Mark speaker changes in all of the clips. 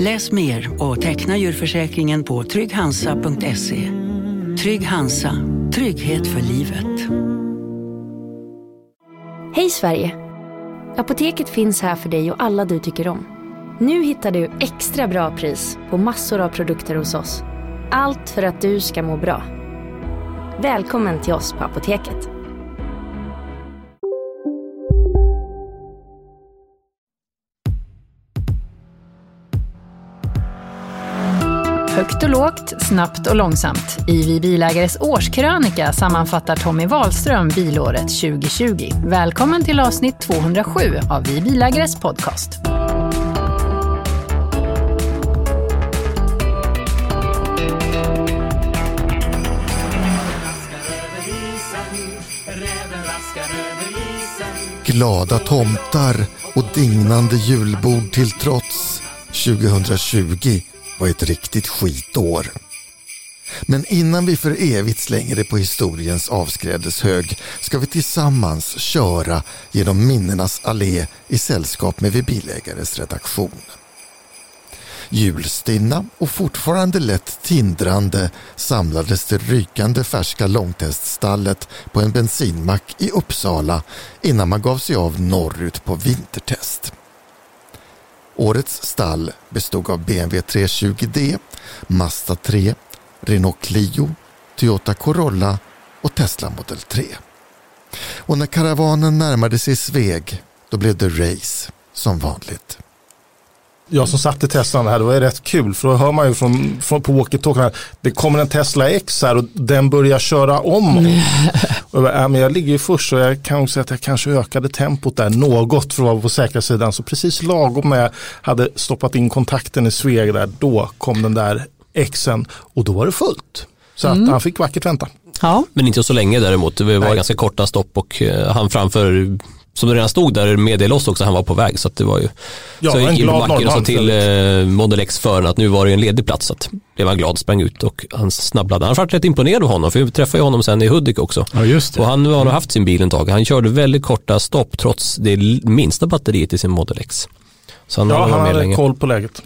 Speaker 1: Läs mer och teckna djurförsäkringen på trygghansa.se. Trygg Hansa, trygghet för livet.
Speaker 2: Hej Sverige! Apoteket finns här för dig och alla du tycker om. Nu hittar du extra bra pris på massor av produkter hos oss. Allt för att du ska må bra. Välkommen till oss på Apoteket.
Speaker 3: Och lågt, snabbt och långsamt. I Vi Bilägares årskrönika sammanfattar Tommy Wahlström bilåret 2020. Välkommen till avsnitt 207 av Vi Bilägares podcast.
Speaker 4: Glada tomtar och dignande julbord till trots 2020 var ett riktigt skitår. Men innan vi för evigt slänger det på historiens avskrädeshög ska vi tillsammans köra genom minnenas allé i sällskap med Vi bilägares redaktion. Julstinna och fortfarande lätt tindrande samlades det rykande färska långteststallet på en bensinmack i Uppsala innan man gav sig av norrut på vintertest. Årets stall bestod av BMW 320D, Mazda 3, Renault Clio, Toyota Corolla och Tesla Model 3. Och när karavanen närmade sig Sveg, då blev det race som vanligt.
Speaker 5: Jag som satt i Teslan här, det var rätt kul för då hör man ju från, från på walkie det kommer en Tesla X här och den börjar köra om. Och jag, bara, äh, men jag ligger ju först och jag kan också säga att jag kanske ökade tempot där något för att vara på säkra sidan. Så precis lagom när jag hade stoppat in kontakten i Sveg där, då kom den där Xen och då var det fullt. Så mm. att han fick vackert vänta.
Speaker 6: Ja. Men inte så länge däremot, det var Nej. ganska korta stopp och uh, han framför som redan stod där meddelade oss också att han var på väg. Så det var ju, ja, så jag gick in på macken och sa till eh, Model X-föraren att nu var det en ledig plats. Så att blev han glad, sprang ut och han snabblade. Han var rätt imponerad av honom, för vi träffade honom sen i Hudik också.
Speaker 7: Ja, just det.
Speaker 6: Och han har haft sin bil en tag. Han körde väldigt korta stopp trots det minsta batteriet i sin Model X.
Speaker 5: Så han ja, han hade länge. koll på läget.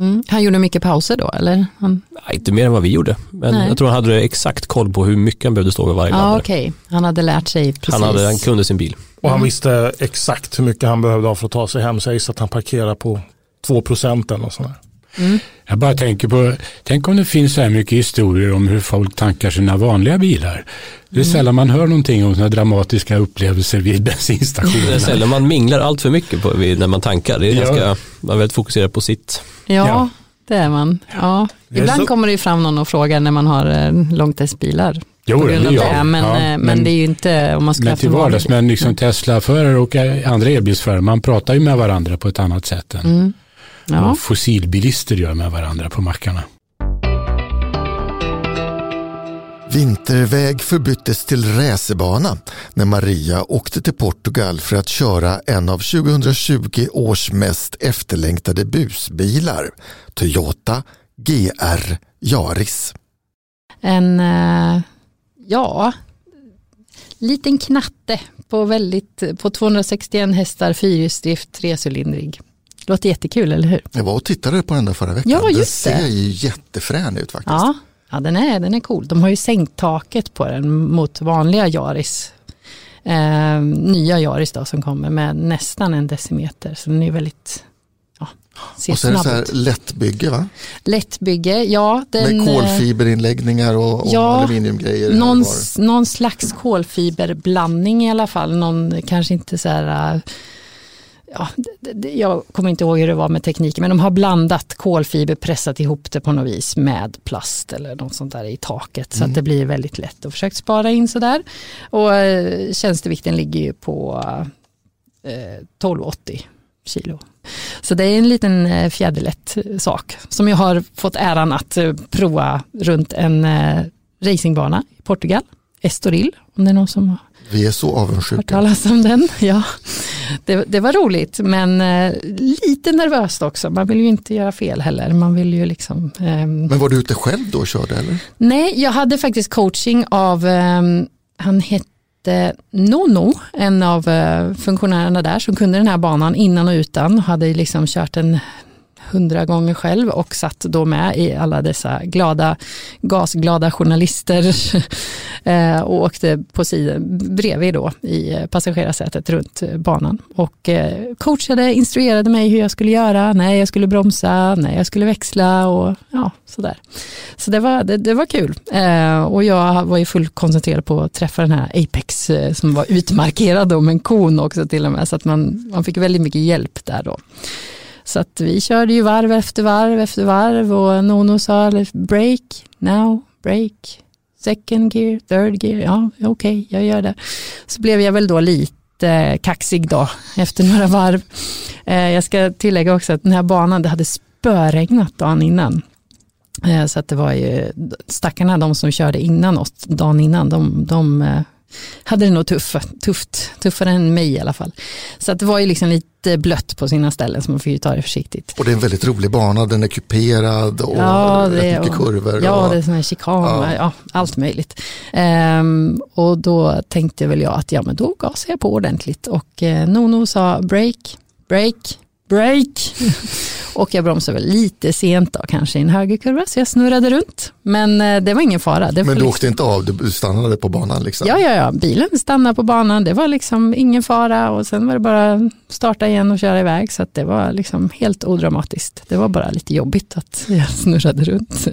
Speaker 3: Mm. Han gjorde mycket pauser då eller? Han...
Speaker 6: Nej, inte mer än vad vi gjorde. Men Nej. jag tror han hade exakt koll på hur mycket han behövde stå vid varje
Speaker 3: ja, laddare. Okay. Han hade lärt sig precis.
Speaker 6: Han, hade, han kunde sin bil.
Speaker 5: Och han mm. visste exakt hur mycket han behövde ha för att ta sig hem. Sägs att han parkerar på 2 procent eller sådär.
Speaker 7: Mm. Jag bara tänker på, tänk om det finns så här mycket historier om hur folk tankar sina vanliga bilar. Det är mm. sällan man hör någonting om sådana dramatiska upplevelser vid bensinstationerna.
Speaker 6: Det är sällan man minglar allt för mycket på, när man tankar. Det är ja. ganska, man är väldigt fokuserad på sitt.
Speaker 3: Ja, ja. det är man. Ja. Ibland så... kommer det fram någon och frågar när man har eh, långtestsbilar.
Speaker 7: Jo, det, det, det.
Speaker 3: Men, ja, men, men, det är ju inte om man ska
Speaker 7: Men till vardags, men liksom Tesla-förare och andra elbilsförare, man pratar ju med varandra på ett annat sätt än mm. Ja. vad fossilbilister gör med varandra på mackarna.
Speaker 4: Vinterväg förbyttes till racerbana när Maria åkte till Portugal för att köra en av 2020 års mest efterlängtade busbilar, Toyota GR Yaris.
Speaker 3: En uh ja, liten knatte på, väldigt, på 261 hästar, fyrhjulsdrift, trecylindrig. Låter jättekul, eller hur?
Speaker 4: Jag var och tittade på den där förra veckan.
Speaker 3: Ja, just
Speaker 4: den ser ju jättefrän ut faktiskt.
Speaker 3: Ja, ja den, är, den är cool. De har ju sänkt taket på den mot vanliga Yaris. Eh, nya Yaris då som kommer med nästan en decimeter. Så den är väldigt
Speaker 4: Ser och så är det så här lättbygge va?
Speaker 3: Lättbygge, ja.
Speaker 4: Den, Med kolfiberinläggningar och, och ja, aluminiumgrejer?
Speaker 3: Någon, någon slags kolfiberblandning i alla fall. Någon kanske inte så här äh, ja, jag kommer inte ihåg hur det var med tekniken, men de har blandat kolfiber, pressat ihop det på något vis med plast eller något sånt där i taket så mm. att det blir väldigt lätt och försökt spara in sådär. Och äh, tjänstevikten ligger ju på eh, 1280 kilo. Så det är en liten eh, fjäderlätt sak som jag har fått äran att prova runt en racingbana i Portugal, Estoril, om det är någon som
Speaker 4: vi är så avundsjuka. Hört
Speaker 3: talas om den, ja. Det, det, var roligt men eh, lite nervöst också. Man vill ju inte göra fel heller. Man vill ju liksom, eh,
Speaker 4: men var du ute själv då och körde eller?
Speaker 3: Nej, jag hade faktiskt coaching av, eh, han hette Nono, en av eh, funktionärerna där som kunde den här banan innan och utan. Hade liksom kört en hundra gånger själv och satt då med i alla dessa glada, gasglada journalister eh, och åkte på sidan bredvid då i passagerarsätet runt banan och eh, coachade, instruerade mig hur jag skulle göra, när jag skulle bromsa, när jag skulle växla och ja, sådär. Så det var, det, det var kul eh, och jag var ju fullt koncentrerad på att träffa den här Apex som var utmarkerad om med en kon också till och med så att man, man fick väldigt mycket hjälp där då. Så att vi körde ju varv efter varv efter varv och Nono sa break, now, break, second gear, third gear, ja okej, okay, jag gör det. Så blev jag väl då lite kaxig då efter några varv. Eh, jag ska tillägga också att den här banan, det hade spöregnat dagen innan. Eh, så att det var ju stackarna, de som körde innan oss dagen innan, de, de eh, hade det nog tuff, tufft, tuffare än mig i alla fall. Så att det var ju liksom lite blött på sina ställen så man får ju ta det försiktigt.
Speaker 4: Och det är en väldigt rolig bana, den är kuperad och
Speaker 3: ja, det
Speaker 4: är, mycket kurvor.
Speaker 3: Ja, och, det är sådana här chikaner, ja. ja. allt möjligt. Um, och då tänkte väl jag att ja men då gasar jag på ordentligt och uh, Nono sa break, break, break. och jag bromsade väl lite sent då kanske i en högerkurva så jag snurrade runt. Men eh, det var ingen fara.
Speaker 4: Det men du åkte inte av, du stannade på banan liksom?
Speaker 3: Ja, ja, ja, bilen stannade på banan. Det var liksom ingen fara och sen var det bara starta igen och köra iväg. Så det var liksom helt odramatiskt. Det var bara lite jobbigt att jag snurrade runt.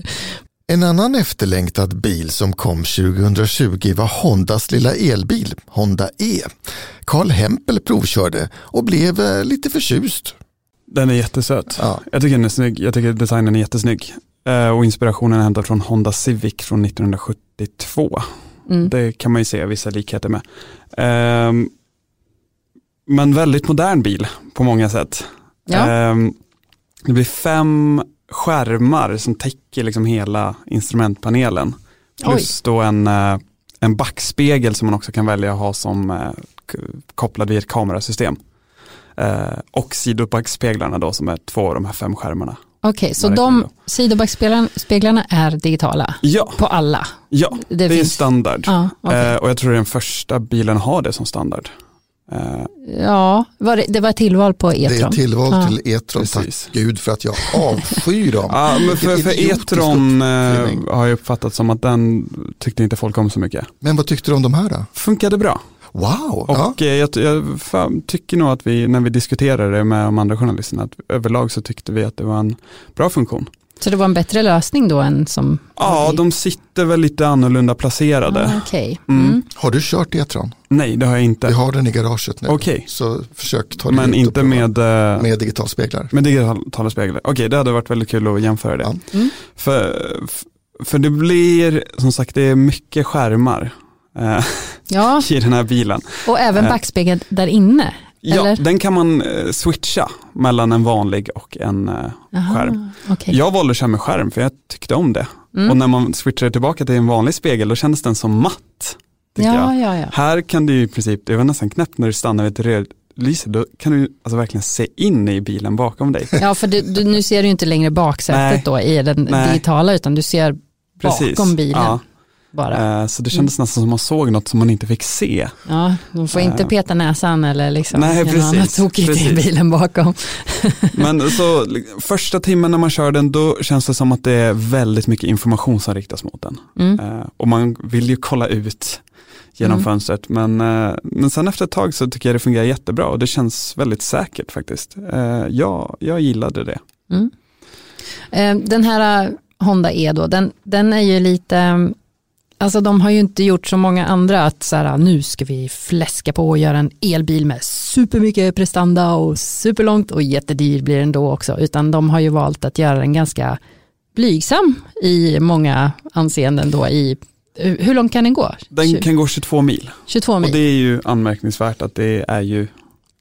Speaker 4: En annan efterlängtad bil som kom 2020 var Hondas lilla elbil, Honda E. Karl Hempel provkörde och blev eh, lite förtjust.
Speaker 8: Den är jättesöt. Ja. Jag tycker den är snygg. Jag tycker designen är jättesnygg. Eh, och inspirationen är hämtad från Honda Civic från 1972. Mm. Det kan man ju se vissa likheter med. Eh, men väldigt modern bil på många sätt. Ja. Eh, det blir fem skärmar som täcker liksom hela instrumentpanelen. Plus Oj. då en, eh, en backspegel som man också kan välja att ha som eh, kopplad vid ett kamerasystem. Eh, och sidobackspeglarna då som är två av de här fem skärmarna.
Speaker 3: Okej, okay, så de sidobackspeglarna är digitala?
Speaker 8: Ja.
Speaker 3: På alla?
Speaker 8: Ja, det, det finns... är standard. Ah, okay. eh, och jag tror den första bilen har det som standard.
Speaker 3: Eh. Ja, var det, det, var tillval på E-tron.
Speaker 4: Det är tillval ah. till E-tron, tack gud för att jag avskyr dem.
Speaker 8: ja, men för, för E-tron eh, har jag uppfattat som att den tyckte inte folk om så mycket.
Speaker 4: Men vad tyckte du om de här då?
Speaker 8: Funkade bra.
Speaker 4: Wow.
Speaker 8: Och ja. Eh, jag, jag tycker nog att vi, när vi diskuterade det med de andra journalisterna, att överlag så tyckte vi att det var en bra funktion.
Speaker 3: Så det var en bättre lösning då än som?
Speaker 8: Ja, de sitter väl lite annorlunda placerade.
Speaker 3: Ah, okay. mm. Mm.
Speaker 4: Har du kört E-tron?
Speaker 8: Nej, det har jag inte.
Speaker 4: Vi har den i garaget nu.
Speaker 8: Okay.
Speaker 4: Så försök ta det
Speaker 8: Men inte med,
Speaker 4: eh, med digitalspeglar?
Speaker 8: Med digitala speglar. Okej, okay, det hade varit väldigt kul att jämföra det. Ja. Mm. För, för det blir, som sagt, det är mycket skärmar ja. i den här bilen.
Speaker 3: Och även eh, backspegeln där inne?
Speaker 8: Ja, eller? den kan man eh, switcha mellan en vanlig och en Aha, skärm. Okay. Jag valde att köra med skärm för jag tyckte om det. Mm. Och när man switchade tillbaka till en vanlig spegel då kändes den som matt.
Speaker 3: Ja, ja, ja.
Speaker 8: Här kan du i princip, det var nästan knäppt när du stannar vid ett rödlyse, då kan du alltså verkligen se in i bilen bakom dig.
Speaker 3: Ja, för du, du, nu ser du inte längre baksätet då i den Nej. digitala utan du ser bakom Precis. bilen. Bara.
Speaker 8: Eh, så det kändes nästan som man såg något som man inte fick se.
Speaker 3: Ja, de får inte eh. peta näsan eller liksom Nej, precis, något tokigt i bilen bakom.
Speaker 8: Men så första timmen när man kör den då känns det som att det är väldigt mycket information som riktas mot den. Mm. Eh, och man vill ju kolla ut genom mm. fönstret. Men, men sen efter ett tag så tycker jag det fungerar jättebra och det känns väldigt säkert faktiskt. Ja, jag gillade det. Mm.
Speaker 3: Den här Honda E då, den, den är ju lite Alltså de har ju inte gjort som många andra att så här, nu ska vi fläska på och göra en elbil med supermycket prestanda och superlångt och jättedyr blir den då också, utan de har ju valt att göra den ganska blygsam i många anseenden då i hur långt kan den gå?
Speaker 8: Den kan gå 22 mil.
Speaker 3: 22 mil.
Speaker 8: Och det är ju anmärkningsvärt att det är ju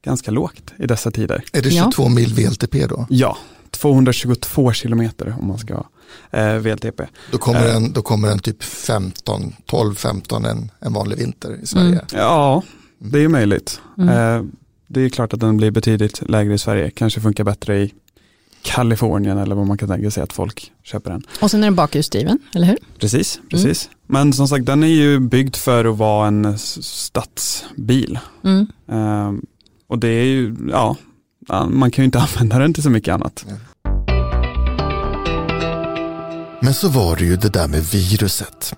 Speaker 8: ganska lågt i dessa tider.
Speaker 4: Är det 22 ja. mil VLTP då?
Speaker 8: Ja, 222 kilometer om man ska ha eh, VLTP.
Speaker 4: Då kommer, eh. en, då kommer en typ 15, 12, 15 en, en vanlig vinter i Sverige. Mm.
Speaker 8: Ja, det är möjligt. Mm. Eh, det är klart att den blir betydligt lägre i Sverige. Kanske funkar bättre i Kalifornien eller vad man kan tänka sig att folk köper den.
Speaker 3: Och sen är den bakhjulsdriven, eller hur?
Speaker 8: Precis, mm. precis. Mm. Men som sagt den är ju byggd för att vara en stadsbil. Mm. Uh, och det är ju, ja, man kan ju inte använda den till så mycket annat.
Speaker 4: Men så var det ju det där med viruset.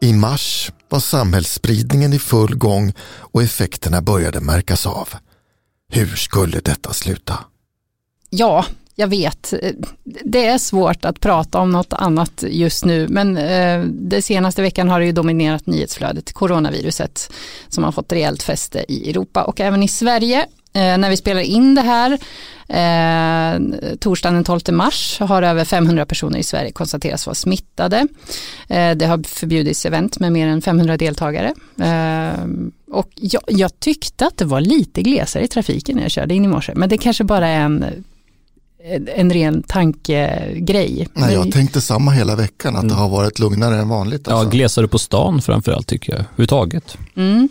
Speaker 4: I mars var samhällsspridningen i full gång och effekterna började märkas av. Hur skulle detta sluta?
Speaker 3: Ja, jag vet, det är svårt att prata om något annat just nu, men eh, den senaste veckan har det ju dominerat nyhetsflödet, coronaviruset, som har fått rejält fäste i Europa och även i Sverige. Eh, när vi spelar in det här, eh, torsdagen den 12 mars, har över 500 personer i Sverige konstaterats vara smittade. Eh, det har förbjudits event med mer än 500 deltagare. Eh, och jag, jag, tyckte att det var lite glesare i trafiken när jag körde in i morse, men det kanske bara är en en ren tankegrej.
Speaker 4: Nej, jag tänkte samma hela veckan, att mm. det har varit lugnare än vanligt.
Speaker 6: Alltså. Ja, glesare på stan framförallt tycker jag, överhuvudtaget. Mm.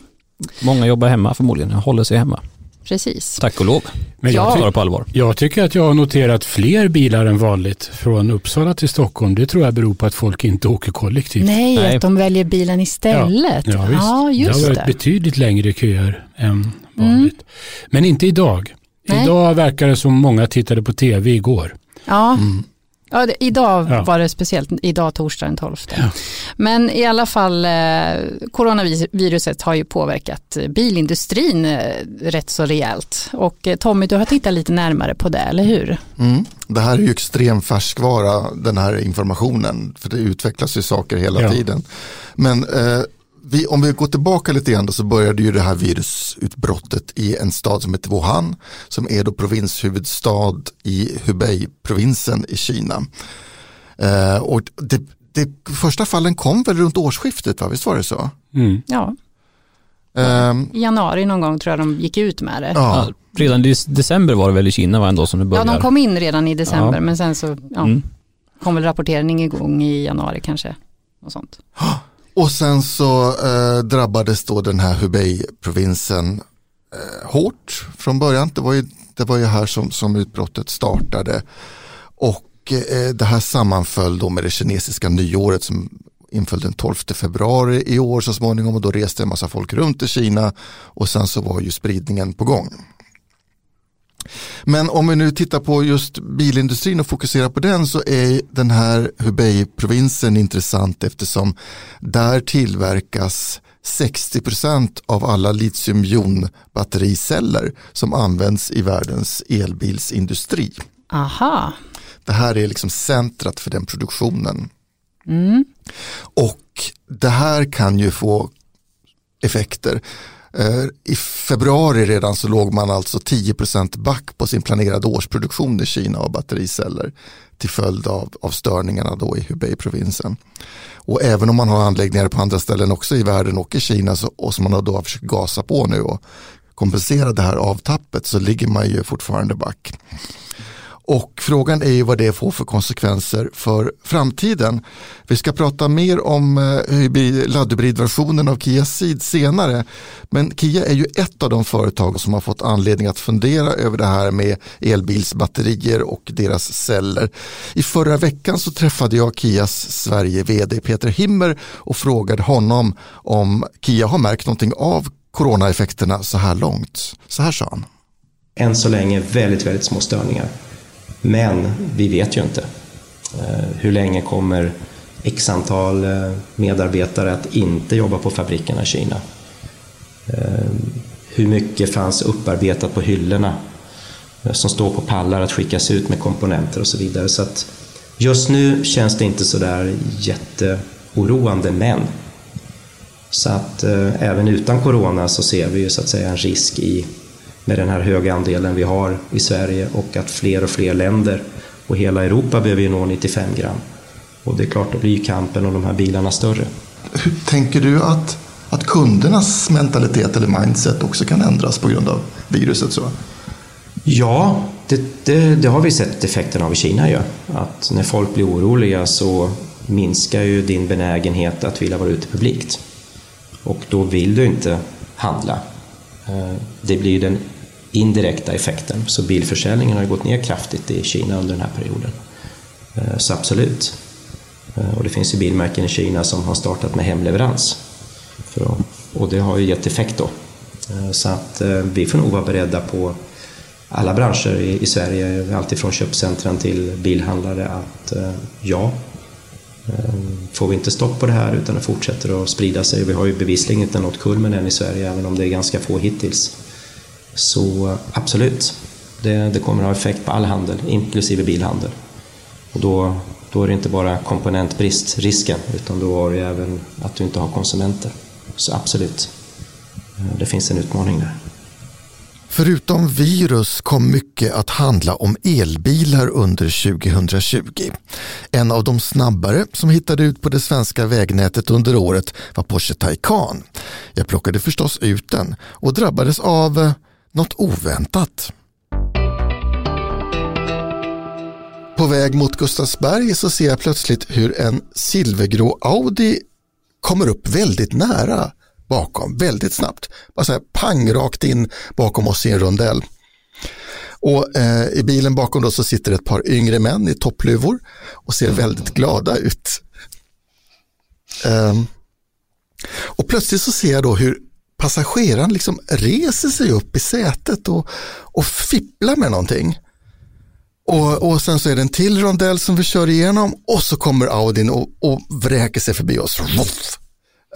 Speaker 6: Många jobbar hemma förmodligen, håller sig hemma.
Speaker 3: Precis.
Speaker 6: Tack och lov. Men
Speaker 7: jag,
Speaker 6: ja. på allvar.
Speaker 7: jag tycker att jag har noterat fler bilar än vanligt från Uppsala till Stockholm. Det tror jag beror på att folk inte åker kollektivt.
Speaker 3: Nej, Nej. att de väljer bilen istället.
Speaker 7: Ja, ja, visst. ja just det har varit det. betydligt längre köer än vanligt. Mm. Men inte idag. Nej. Idag verkar det som många tittade på tv igår.
Speaker 3: Ja. Mm. Ja, det, idag ja. var det speciellt, idag torsdag den 12. Ja. Men i alla fall, eh, coronaviruset har ju påverkat bilindustrin eh, rätt så rejält. Och eh, Tommy, du har tittat lite närmare på det, eller hur?
Speaker 4: Mm. Det här är ju extrem färskvara, den här informationen, för det utvecklas ju saker hela ja. tiden. Men eh, vi, om vi går tillbaka lite grann då, så började ju det här virusutbrottet i en stad som heter Wuhan som är då provinshuvudstad i Hubei-provinsen i Kina. Eh, och det, det, första fallen kom väl runt årsskiftet, va? visst var det så?
Speaker 3: Mm. Ja. Um, I januari någon gång tror jag de gick ut med det. Ja.
Speaker 6: redan i december var det väl i Kina va, ändå som det började?
Speaker 3: Ja, de kom in redan i december ja. men sen så ja, mm. kom väl rapporteringen igång i januari kanske. Och sånt.
Speaker 4: Och sen så eh, drabbades då den här Hubei-provinsen eh, hårt från början. Det var ju, det var ju här som, som utbrottet startade. Och eh, det här sammanföll då med det kinesiska nyåret som inföll den 12 februari i år så småningom och då reste en massa folk runt i Kina och sen så var ju spridningen på gång. Men om vi nu tittar på just bilindustrin och fokuserar på den så är den här Hubei-provinsen intressant eftersom där tillverkas 60% av alla litiumjonbattericeller som används i världens elbilsindustri.
Speaker 3: Aha.
Speaker 4: Det här är liksom centrat för den produktionen. Mm. Och det här kan ju få effekter. Eh, I februari redan så låg man alltså 10% back på sin planerade årsproduktion i Kina av battericeller till följd av, av störningarna då i Hubei-provinsen. Och även om man har anläggningar på andra ställen också i världen och i Kina så, och som man då har försökt gasa på nu och kompensera det här avtappet så ligger man ju fortfarande back. Och frågan är ju vad det får för konsekvenser för framtiden. Vi ska prata mer om eh, laddhybridversionen av Kia Ceed senare. Men Kia är ju ett av de företag som har fått anledning att fundera över det här med elbilsbatterier och deras celler. I förra veckan så träffade jag Kias Sverige-vd Peter Himmer och frågade honom om Kia har märkt någonting av coronaeffekterna så här långt. Så här sa han.
Speaker 9: Än så länge väldigt, väldigt små störningar. Men vi vet ju inte. Eh, hur länge kommer x antal eh, medarbetare att inte jobba på fabrikerna i Kina? Eh, hur mycket fanns upparbetat på hyllorna som står på pallar att skickas ut med komponenter och så vidare. Så att just nu känns det inte sådär jätteoroande, men så att även utan corona så ser vi ju så att säga en risk i med den här höga andelen vi har i Sverige och att fler och fler länder och hela Europa behöver ju nå 95 gram. Och det är klart, då blir ju kampen om de här bilarna större.
Speaker 4: Hur tänker du att, att kundernas mentalitet eller mindset också kan ändras på grund av viruset. Så.
Speaker 9: Ja, det, det, det, har vi sett effekten av i Kina ju. Att när folk blir oroliga så minskar ju din benägenhet att vilja vara ute publikt. Och då vill du inte handla. Eh, det blir den indirekta effekten. Så bilförsäljningen har gått ner kraftigt i Kina under den här perioden. Eh, så absolut. Eh, och det finns ju bilmärken i Kina som har startat med hemleverans. Och det har ju gett effekt då. Eh, så att vi får nog vara beredda på alla branscher i, i Sverige, alltifrån köpcentren till bilhandlare, att ja, Får vi inte stopp på det här utan det fortsätter att sprida sig, vi har ju bevisligen inte nått kulmen än i Sverige, även om det är ganska få hittills, så absolut, det, det kommer att ha effekt på all handel, inklusive bilhandel. Och då, då är det inte bara komponentbristrisken, utan då har det även att du inte har konsumenter. Så absolut, eh, det finns en utmaning där.
Speaker 4: Förutom virus kom mycket att handla om elbilar under 2020. En av de snabbare som hittade ut på det svenska vägnätet under året var Porsche Taycan. Jag plockade förstås ut den och drabbades av något oväntat. På väg mot Gustavsberg så ser jag plötsligt hur en silvergrå Audi kommer upp väldigt nära bakom väldigt snabbt. Bara så här pang rakt in bakom oss i en rondell. Och eh, i bilen bakom då så sitter ett par yngre män i toppluvor och ser väldigt glada ut. Um, och plötsligt så ser jag då hur passageraren liksom reser sig upp i sätet och, och fipplar med någonting. Och, och sen så är det en till rondell som vi kör igenom och så kommer Audin och, och vräker sig förbi oss.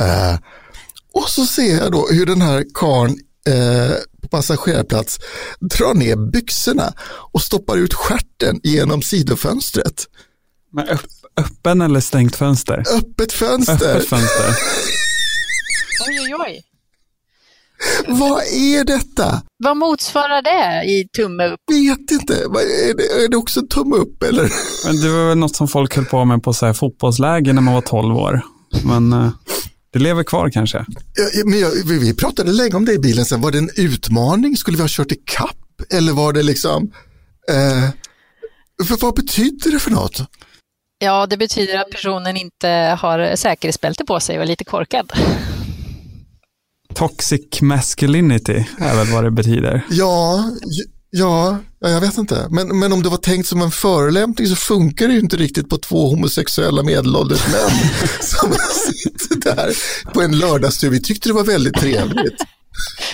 Speaker 4: Uh, och så ser jag då hur den här karn eh, på passagerarplats drar ner byxorna och stoppar ut skärten genom sidofönstret.
Speaker 8: Men öpp, öppen eller stängt fönster?
Speaker 4: Öppet fönster.
Speaker 8: Öppet fönster.
Speaker 3: oj, oj, oj.
Speaker 4: Vad är detta?
Speaker 3: Vad motsvarar det i tumme upp?
Speaker 4: Vet inte. Är det, är det också tumme upp eller?
Speaker 8: Men det var väl något som folk höll på med på så här fotbollsläger när man var 12 år. Men eh, det lever kvar kanske.
Speaker 4: Ja, men jag, vi pratade länge om det i bilen sen. Var det en utmaning? Skulle vi ha kört i kapp? Eller var det liksom... Eh, för vad betyder det för något?
Speaker 3: Ja, det betyder att personen inte har säkerhetsbälte på sig och är lite korkad.
Speaker 8: Toxic masculinity är väl vad det betyder.
Speaker 4: Ja, Ja, jag vet inte. Men, men om det var tänkt som en förolämpning så funkar det ju inte riktigt på två homosexuella medelålders män som sitter där på en lördagstur. Vi tyckte det var väldigt trevligt.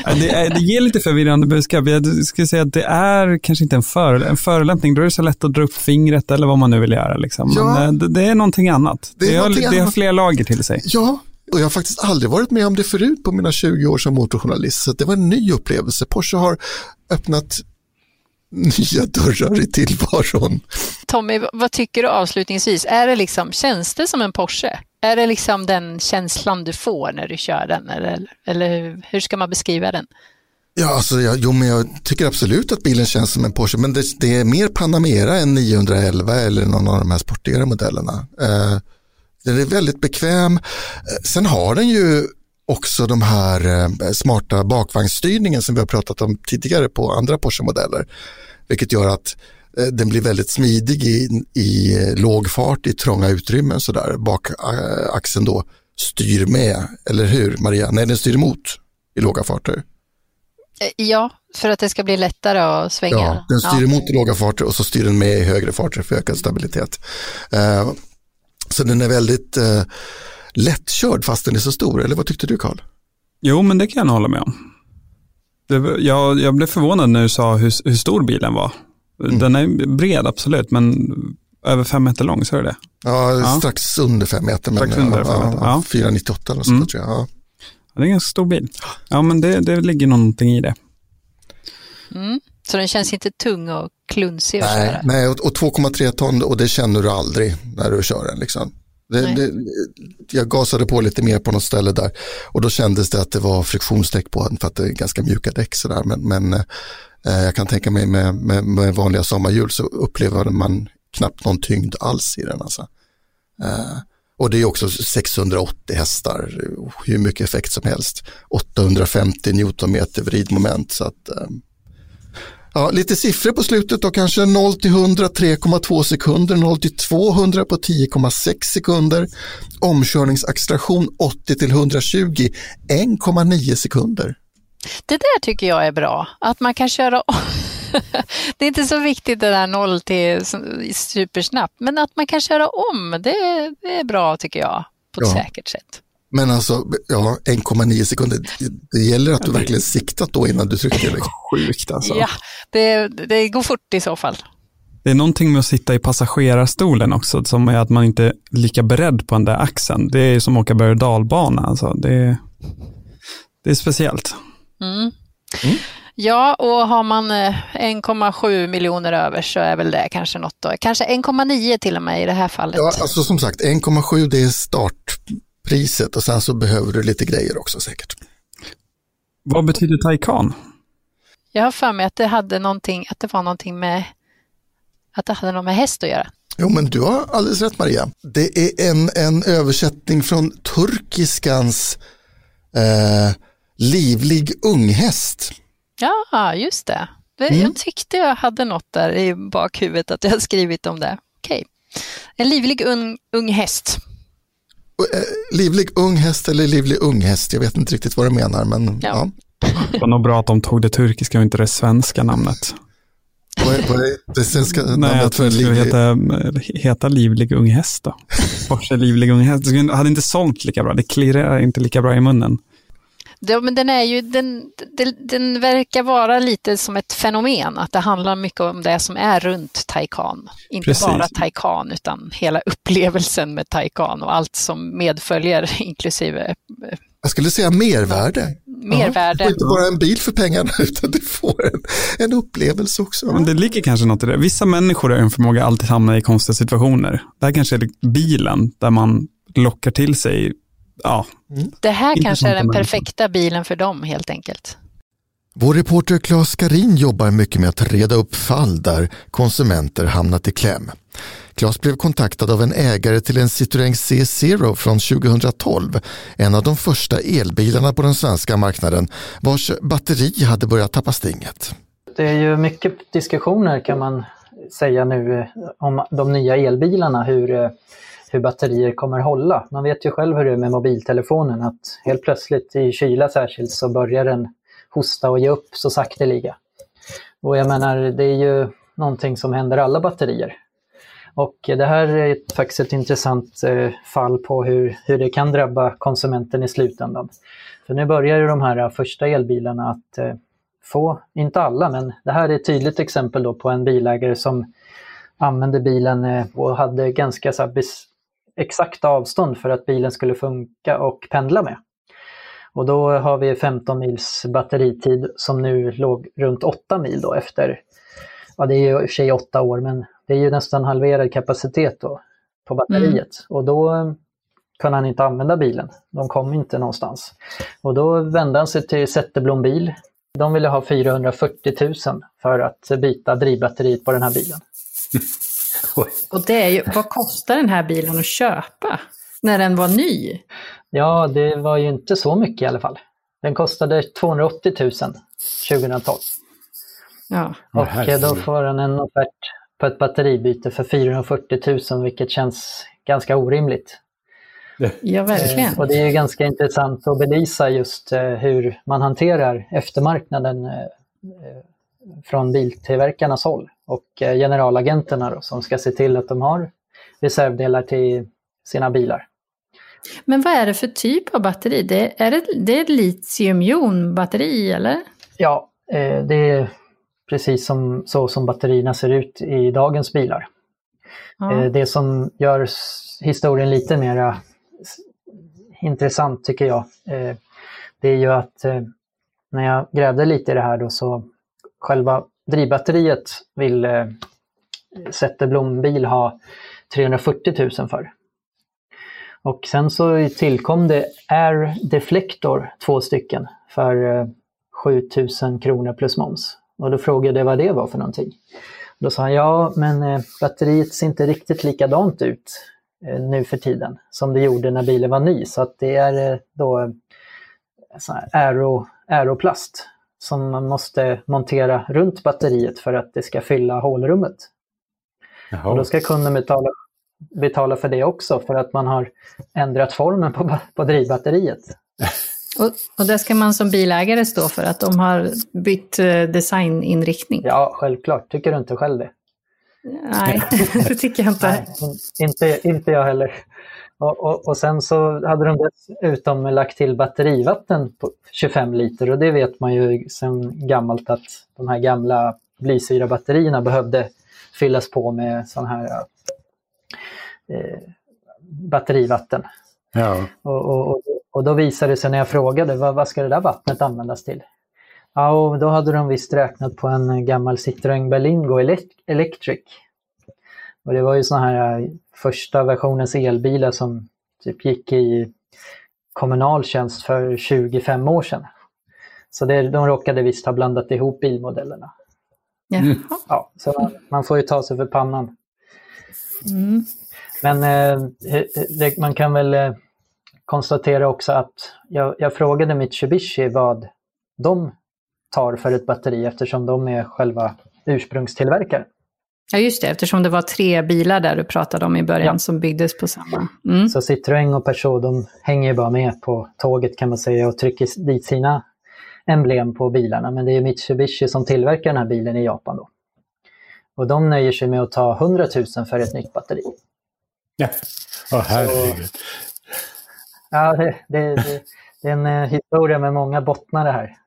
Speaker 8: Det, är, det ger lite förvirrande budskap. Jag skulle säga att det är kanske inte en, för, en förolämpning. Då är det så lätt att dra upp fingret eller vad man nu vill göra. Liksom. Ja, Men eh, det, det, är någonting annat. Det, det, har, någonting det har fler lager till sig.
Speaker 4: Ja, och jag har faktiskt aldrig varit med om det förut på mina 20 år som motorjournalist. Så det var en ny upplevelse. Porsche har öppnat nya dörrar i tillvaron.
Speaker 3: Tommy, vad tycker du avslutningsvis? Är det liksom, känns det som en Porsche? Är det liksom den känslan du får när du kör den? Eller, eller hur ska man beskriva den?
Speaker 4: Ja, alltså, jag, jo, men jag tycker absolut att bilen känns som en Porsche, men det, det är mer Panamera än 911 eller någon av de här sportigare modellerna. Eh, den är väldigt bekväm. Eh, sen har den ju också de här eh, smarta bakvagnsstyrningen som vi har pratat om tidigare på andra Porsche-modeller. Vilket gör att eh, den blir väldigt smidig i, i låg fart i trånga utrymmen sådär. Bakaxeln då styr med, eller hur Maria? Nej, den styr emot i låga farter.
Speaker 3: Ja, för att det ska bli lättare att svänga.
Speaker 4: Ja, den styr ja. emot i låga farter och så styr den med i högre farter för ökad stabilitet. Så den är väldigt lättkörd fast den är så stor, eller vad tyckte du Karl?
Speaker 8: Jo, men det kan jag hålla med om. Det, jag, jag blev förvånad när du sa hur, hur stor bilen var. Mm. Den är bred, absolut, men över fem meter lång, så är det
Speaker 4: Ja, ja. strax under fem meter.
Speaker 8: Strax men, under fem meter. Ja,
Speaker 4: 498 eller mm. sånt tror jag. Ja.
Speaker 8: Det är en ganska stor bil. Ja, men det, det ligger någonting i det.
Speaker 3: Mm. Så den känns inte tung och klunsig
Speaker 4: att nej, köra? Nej, och, och 2,3 ton och det känner du aldrig när du kör den. Liksom. Det, det, jag gasade på lite mer på något ställe där och då kändes det att det var friktionsdäck på den för att det är ganska mjuka däck sådär. Men, men eh, jag kan tänka mig med, med, med vanliga sommarhjul så upplever man knappt någon tyngd alls i den. Alltså. Eh, och det är också 680 hästar, hur mycket effekt som helst. 850 newtonmeter vridmoment så att eh, Ja, lite siffror på slutet då, kanske 0 till 100 3,2 sekunder, 0 till 200 på 10,6 sekunder, omkörningsacceleration 80 till 120 1,9 sekunder.
Speaker 3: Det där tycker jag är bra, att man kan köra det är inte så viktigt det där 0 till supersnabbt, men att man kan köra om, det, det är bra tycker jag, på ett ja. säkert sätt.
Speaker 4: Men alltså, ja, 1,9 sekunder, det gäller att du verkligen siktat då innan du trycker.
Speaker 8: Sjukt alltså.
Speaker 3: Ja, det, det går fort i så fall.
Speaker 8: Det är någonting med att sitta i passagerarstolen också, som är att man inte är lika beredd på den där axeln. Det är som att åka berg och dalbana. Alltså. Det, det är speciellt.
Speaker 3: Mm. Mm. Ja, och har man 1,7 eh, miljoner över så är väl det kanske något då. Kanske 1,9 till och med i det här fallet.
Speaker 4: Ja, alltså som sagt 1,7 det är startpriset och sen så behöver du lite grejer också säkert.
Speaker 8: Vad betyder Taycan?
Speaker 3: Jag har för mig att det hade någonting, att det var någonting med att det hade något med häst att göra.
Speaker 4: Jo, men du har alldeles rätt Maria. Det är en, en översättning från turkiskans eh, livlig unghäst.
Speaker 3: Ja, just det. Mm. Jag tyckte jag hade något där i bakhuvudet att jag skrivit om det. Okej. En livlig ung, ung häst.
Speaker 4: Eh, livlig ung häst eller livlig ung häst, jag vet inte riktigt vad du menar. Men, ja. Ja.
Speaker 8: Det var nog bra att de tog det turkiska och inte det svenska namnet.
Speaker 4: Vad är, vad är det svenska
Speaker 8: Nej, namnet för en livlig? Heta, heta livlig ung häst då. Porsche livlig ung häst. Det hade inte sålt lika bra, det klirrar inte lika bra i munnen.
Speaker 3: Ja, men den, är ju, den, den, den, verkar vara lite som ett fenomen, att det handlar mycket om det som är runt Taycan. Inte Precis. bara Taycan, utan hela upplevelsen med Taycan och allt som medföljer, inklusive
Speaker 4: eh, jag skulle säga mervärde.
Speaker 3: Mervärde.
Speaker 4: Ja, inte bara en bil för pengarna utan du får en, en upplevelse också.
Speaker 8: Men det ligger kanske något i det. Vissa människor har en förmåga att alltid hamna i konstiga situationer. Det här kanske är bilen där man lockar till sig ja.
Speaker 3: Mm. Det här kanske är den perfekta bilen för dem helt enkelt.
Speaker 4: Vår reporter Claes Skarin jobbar mycket med att reda upp fall där konsumenter hamnat i kläm. Claes blev kontaktad av en ägare till en Citroën C0 från 2012, en av de första elbilarna på den svenska marknaden vars batteri hade börjat tappa stinget.
Speaker 10: Det är ju mycket diskussioner kan man säga nu om de nya elbilarna, hur hur batterier kommer hålla. Man vet ju själv hur det är med mobiltelefonen att helt plötsligt i kyla särskilt så börjar den hosta och ge upp så sakteliga. Och jag menar, det är ju någonting som händer alla batterier. Och det här är faktiskt ett intressant eh, fall på hur, hur det kan drabba konsumenten i slutändan. För nu börjar ju de här eh, första elbilarna att eh, få, inte alla, men det här är ett tydligt exempel då på en bilägare som använde bilen och hade ganska så exakta avstånd för att bilen skulle funka och pendla med. Och då har vi 15 mils batteritid som nu låg runt 8 mil då efter, ja det är ju i och för sig 8 år men det är ju nästan halverad kapacitet då på batteriet. Mm. Och då eh, kunde han inte använda bilen. De kom inte någonstans. Och då vände han sig till Zetterblom bil. De ville ha 440 000 för att byta drivbatteriet på den här bilen.
Speaker 11: Och det är ju, vad kostar den här bilen att köpa när den var ny?
Speaker 10: Ja, det var ju inte så mycket i alla fall. Den kostade 280 000 2012.
Speaker 11: Ja.
Speaker 10: Och oh, då får han en offert på ett batteribyte för 440 000 vilket känns ganska orimligt.
Speaker 11: Ja, verkligen.
Speaker 10: Eh, och det är ju ganska intressant att belysa just eh, hur man hanterar eftermarknaden eh, från biltillverkarnas håll och eh, generalagenterna då, som ska se till att de har reservdelar till sina bilar.
Speaker 11: Men vad är det för typ av batteri? Det, är det, det ett litiumjonbatteri eller?
Speaker 10: Ja, eh, det är precis som, så som batterierna ser ut i dagens bilar. Ja. Eh, det som gör historien lite mer intressant tycker jag, det är ju att när jag grävde lite i det här då så själva drivbatteriet vill eh, Zetterblom bil ha 340 000 för. Och sen så tillkom det Air Deflector, två stycken, för eh, 7000 kronor plus moms. Och då frågade jag vad det var för någonting. Då sa han, ja men eh, batteriet ser inte riktigt likadant ut eh, nu för tiden som det gjorde när bilen var ny. Så att det är eh, då eh, aero, aeroplast som man måste montera runt batteriet för att det ska fylla hålrummet. Jaha. Och då ska kunden betala, betala för det också för att man har ändrat formen på, på drivbatteriet.
Speaker 12: Och, och det ska man som bilägare stå för, att de har bytt eh, designinriktning?
Speaker 10: Ja, självklart. Tycker du inte själv det?
Speaker 12: Nej, det tycker jag inte. Nej,
Speaker 10: inte, inte jag heller. Och, och, och, sen så hade de dessutom lagt till batterivatten på 25 liter och det vet man ju sedan gammalt att de här gamla blysyrabatterierna behövde fyllas på med sån här eh, batterivatten. Ja. Och, och, och, då visade det sig när jag frågade vad, vad ska det där vattnet användas till? Ja, och då hade de visst räknat på en gammal Citroën Berlingo Electric. Och det var ju såna här första versionens elbilar som typ gick i kommunal tjänst för 25 år sedan. Så det, de råkade visst ha blandat ihop bilmodellerna. Mm. Ja, så man, man, får ju ta sig för pannan. Mm. Men eh, det, man kan väl eh, konstatera också att jag, jag frågade Mitsubishi vad de tar för ett batteri eftersom de är själva ursprungstillverkaren.
Speaker 12: Ja just det, eftersom det var tre bilar där du pratade om i början ja. som byggdes på samma. Mm.
Speaker 10: Så Citroën och Peugeot de hänger bara med på tåget kan man säga och trycker dit sina emblem på bilarna. Men det är Mitsubishi som tillverkar den här bilen i Japan. Då. Och de nöjer sig med att ta 100 000 för ett nytt batteri.
Speaker 13: Ja, oh, herregud.
Speaker 10: ja, det, det, det, det är en eh, historia med många bottnar det här.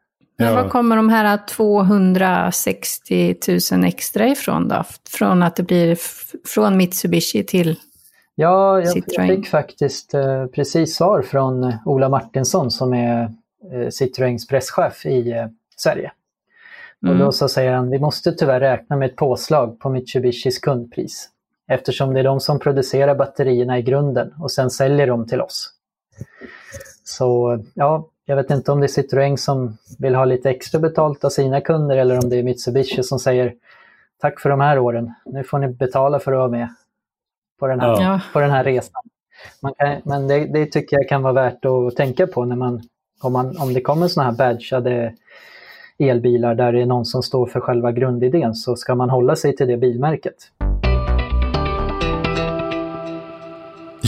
Speaker 12: Men var kommer de här 260 000 extra ifrån då? Från att det blir från Mitsubishi till
Speaker 10: Ja, jag, jag fick faktiskt eh, precis svar från eh, Ola Martinsson som är eh, Citroëns presschef i eh, Sverige. Mm. Och då så säger han, vi måste tyvärr räkna med ett påslag på Mitsubishis kundpris. Eftersom det är de som producerar batterierna i grunden och sen säljer dem till oss. Så ja, jag vet inte om det är Citroën som vill ha lite extra betalt av sina kunder eller om det är Mitsubishi som säger tack för de här åren, nu får ni betala för att vara med på den här, ja. på den här resan. Kan, men det, det, tycker jag kan vara värt att tänka på när man, om, man, om det kommer sådana här badgade elbilar där det är någon som står för själva grundidén så ska man hålla sig till det bilmärket.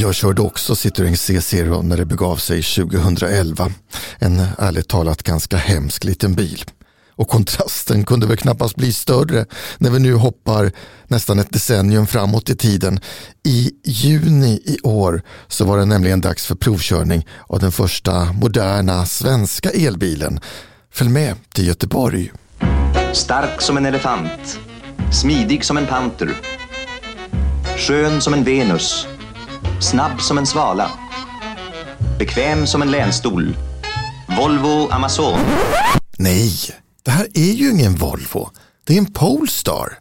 Speaker 4: Jag körde också Citroën C0 när det begav sig 2011. En ärligt talat ganska hemsk liten bil. Och kontrasten kunde väl knappast bli större när vi nu hoppar nästan ett decennium framåt i tiden. I juni i år så var det nämligen dags för provkörning av den första moderna svenska elbilen. Följ med till Göteborg.
Speaker 14: Stark som en elefant, smidig som en panter, skön som en Venus Snabb som en svala. Bekväm som en länstol. Volvo Amazon.
Speaker 4: Nej, det här är ju ingen Volvo. Det är en Polestar.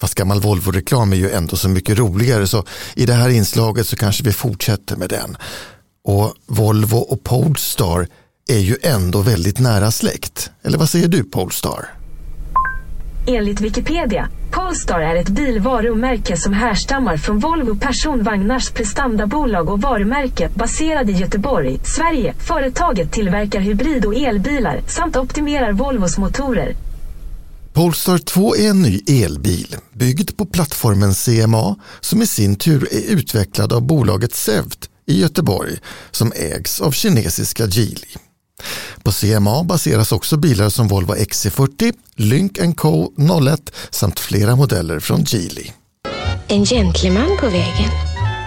Speaker 4: Fast gammal Volvo-reklam är ju ändå så mycket roligare så i det här inslaget så kanske vi fortsätter med den. Och Volvo och Polestar är ju ändå väldigt nära släkt. Eller vad säger du Polestar?
Speaker 15: Enligt Wikipedia, Polestar är ett bilvarumärke som härstammar från Volvo Personvagnars prestandabolag och varumärke baserad i Göteborg, Sverige. Företaget tillverkar hybrid och elbilar samt optimerar Volvos motorer.
Speaker 4: Polestar 2 är en ny elbil byggd på plattformen CMA som i sin tur är utvecklad av bolaget Sevt i Göteborg som ägs av kinesiska Geely. På CMA baseras också bilar som Volvo XC40, Lynk Co 01 samt flera modeller från Geely.
Speaker 16: En gentleman på vägen.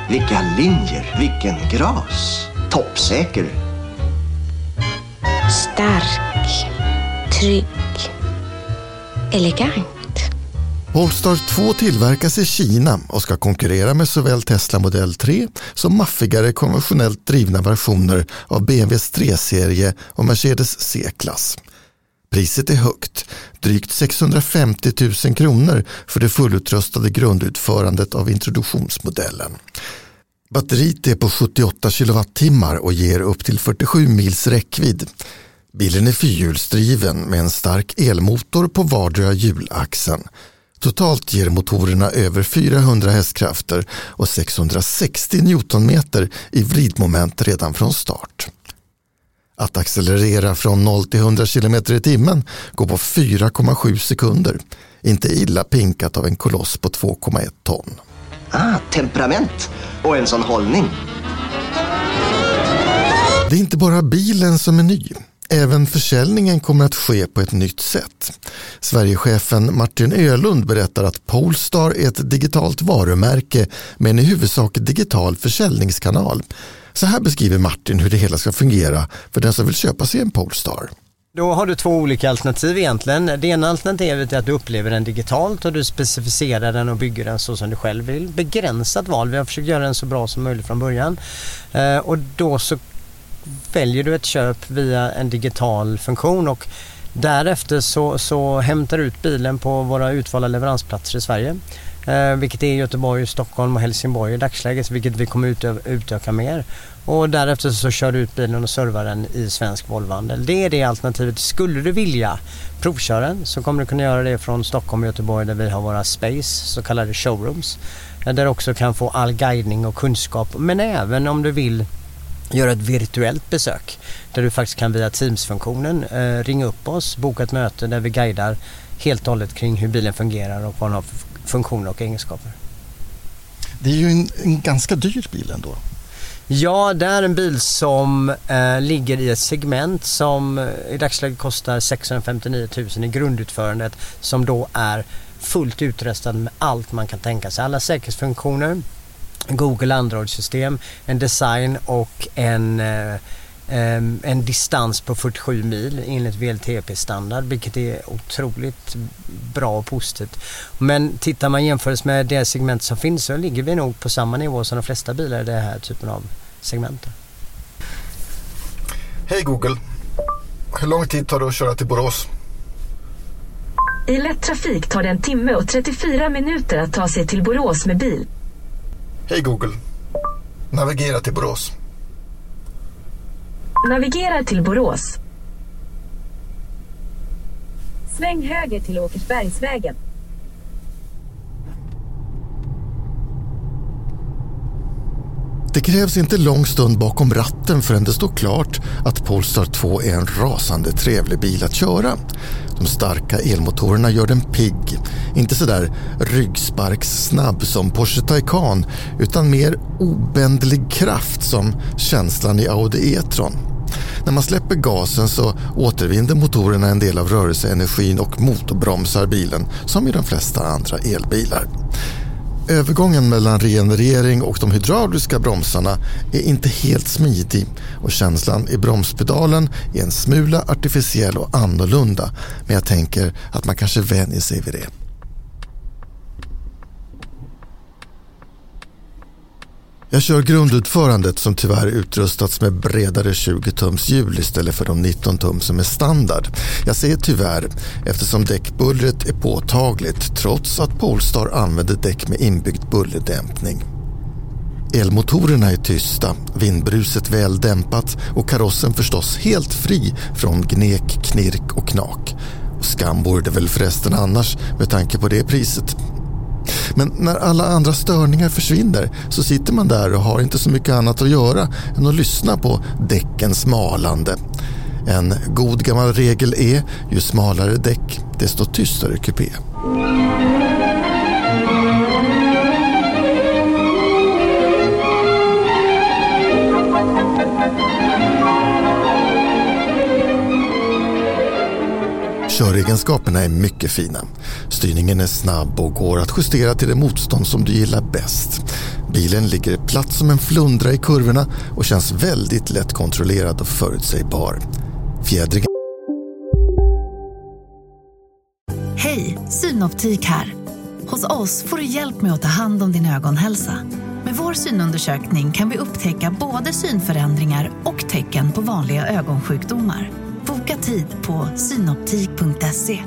Speaker 14: Vilka linjer, vilken gras. Toppsäker.
Speaker 16: Stark, trygg, elegant.
Speaker 4: Polestar 2 tillverkas i Kina och ska konkurrera med såväl Tesla Model 3 som maffigare konventionellt drivna versioner av BMWs 3-serie och Mercedes C-klass. Priset är högt, drygt 650 000 kronor för det fullutrustade grundutförandet av introduktionsmodellen. Batteriet är på 78 kilowattimmar och ger upp till 47 mils räckvidd. Bilen är fyrhjulsdriven med en stark elmotor på vardera hjulaxeln Totalt ger motorerna över 400 hästkrafter och 660 newtonmeter i vridmoment redan från start. Att accelerera från 0 till 100 km i timmen går på 4,7 sekunder. Inte illa pinkat av en koloss på 2,1 ton.
Speaker 17: Ah, temperament och en sån hållning.
Speaker 4: Det är inte bara bilen som är ny. Även försäljningen kommer att ske på ett nytt sätt. Sverigechefen Martin Ölund berättar att Polestar är ett digitalt varumärke med en i huvudsak digital försäljningskanal. Så här beskriver Martin hur det hela ska fungera för den som vill köpa sig en Polestar.
Speaker 18: Då har du två olika alternativ egentligen. Det ena alternativet är att du upplever den digitalt och du specificerar den och bygger den så som du själv vill. Begränsat val, vi har försökt göra den så bra som möjligt från början. Eh, och då så väljer du ett köp via en digital funktion och därefter så, så hämtar du ut bilen på våra utvalda leveransplatser i Sverige. Eh, vilket är Göteborg, Stockholm och Helsingborg i dagsläget, vilket vi kommer utö utöka mer. Och därefter så kör du ut bilen och servar den i svensk Volvohandel. Det är det alternativet. Skulle du vilja provköra den så kommer du kunna göra det från Stockholm och Göteborg där vi har våra Space, så kallade showrooms. Eh, där du också kan få all guidning och kunskap men även om du vill göra ett virtuellt besök där du faktiskt kan via Teams-funktionen eh, ringa upp oss, boka ett möte där vi guidar helt och hållet kring hur bilen fungerar och vad den har för funktioner och egenskaper.
Speaker 4: Det är ju en, en ganska dyr bil ändå.
Speaker 18: Ja, det är en bil som eh, ligger i ett segment som eh, i dagsläget kostar 659 000 i grundutförandet som då är fullt utrustad med allt man kan tänka sig. Alla säkerhetsfunktioner, Google Android-system, en design och en eh, en distans på 47 mil enligt VLTP-standard vilket är otroligt bra och positivt. Men tittar man jämfört med det segment som finns så ligger vi nog på samma nivå som de flesta bilar i den här typen av segment.
Speaker 4: Hej Google. Hur lång tid tar det att köra till Borås?
Speaker 15: I lätt trafik tar det en timme och 34 minuter att ta sig till Borås med bil.
Speaker 4: Hej Google. Navigera till Borås.
Speaker 15: Navigera till Borås. Sväng höger till Åkersbergsvägen.
Speaker 4: Det krävs inte lång stund bakom ratten förrän det står klart att Polestar 2 är en rasande trevlig bil att köra. De starka elmotorerna gör den pigg. Inte sådär ryggsparkssnabb som Porsche Taycan utan mer obändlig kraft som känslan i Audi E-tron. När man släpper gasen så återvinner motorerna en del av rörelseenergin och motorbromsar bilen som i de flesta andra elbilar. Övergången mellan regenerering och de hydrauliska bromsarna är inte helt smidig och känslan i bromspedalen är en smula artificiell och annorlunda men jag tänker att man kanske vänjer sig vid det. Jag kör grundutförandet som tyvärr utrustats med bredare 20-tums hjul istället för de 19 tum som är standard. Jag säger tyvärr eftersom däckbullret är påtagligt trots att Polestar använder däck med inbyggd bullerdämpning. Elmotorerna är tysta, vindbruset väl dämpat och karossen förstås helt fri från gnek, knirk och knak. Skam vore det väl förresten annars med tanke på det priset. Men när alla andra störningar försvinner så sitter man där och har inte så mycket annat att göra än att lyssna på däckens malande. En god gammal regel är ju smalare däck desto tystare kupé. Köregenskaperna är mycket fina. Styrningen är snabb och går att justera till det motstånd som du gillar bäst. Bilen ligger platt som en flundra i kurvorna och känns väldigt lättkontrollerad och förutsägbar. Fjädringen
Speaker 19: Hej, Synoptik här. Hos oss får du hjälp med att ta hand om din ögonhälsa. Med vår synundersökning kan vi upptäcka både synförändringar och tecken på vanliga ögonsjukdomar. Boka tid på synoptik.se.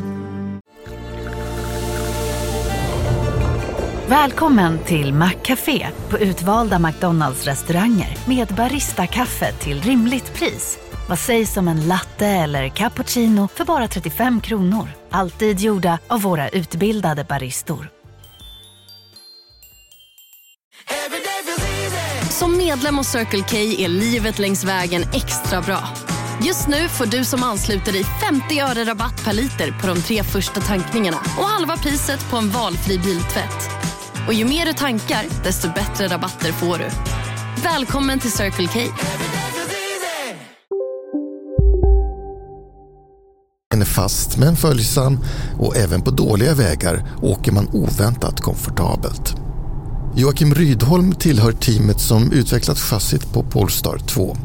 Speaker 19: Välkommen till Maccafé på utvalda McDonalds restauranger med Baristakaffe till rimligt pris. Vad sägs om en latte eller cappuccino för bara 35 kronor? Alltid gjorda av våra utbildade baristor.
Speaker 20: Som medlem hos Circle K är livet längs vägen extra bra. Just nu får du som ansluter dig 50 öre rabatt per liter på de tre första tankningarna och halva priset på en valfri biltvätt. Och ju mer du tankar, desto bättre rabatter får du. Välkommen till Circle K.
Speaker 4: Den är fast men följsam och även på dåliga vägar åker man oväntat komfortabelt. Joakim Rydholm tillhör teamet som utvecklat chassit på Polestar 2.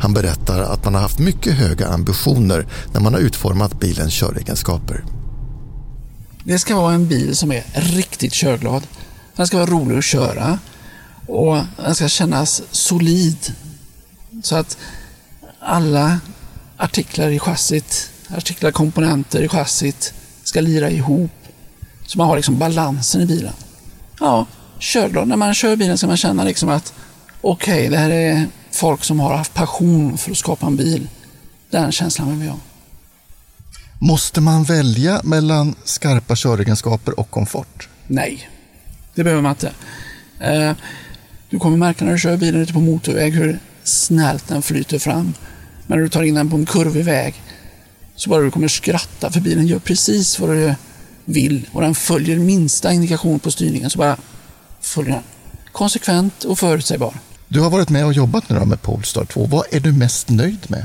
Speaker 4: Han berättar att man har haft mycket höga ambitioner när man har utformat bilens köregenskaper.
Speaker 21: Det ska vara en bil som är riktigt körglad. Den ska vara rolig att köra och den ska kännas solid. Så att alla artiklar i chassit, artiklar komponenter i chassit ska lira ihop. Så man har liksom balansen i bilen. Ja, körglad. När man kör bilen ska man känna liksom att okej, okay, det här är folk som har haft passion för att skapa en bil. Den känslan vill vi ha.
Speaker 4: Måste man välja mellan skarpa köregenskaper och komfort?
Speaker 21: Nej, det behöver man inte. Eh, du kommer märka när du kör bilen ute på motorväg hur snällt den flyter fram. Men när du tar in den på en kurvig väg så bara du kommer skratta för bilen gör precis vad du vill och den följer minsta indikation på styrningen så bara följer den. Konsekvent och förutsägbar.
Speaker 4: Du har varit med och jobbat nu med Polestar 2. Vad är du mest nöjd med?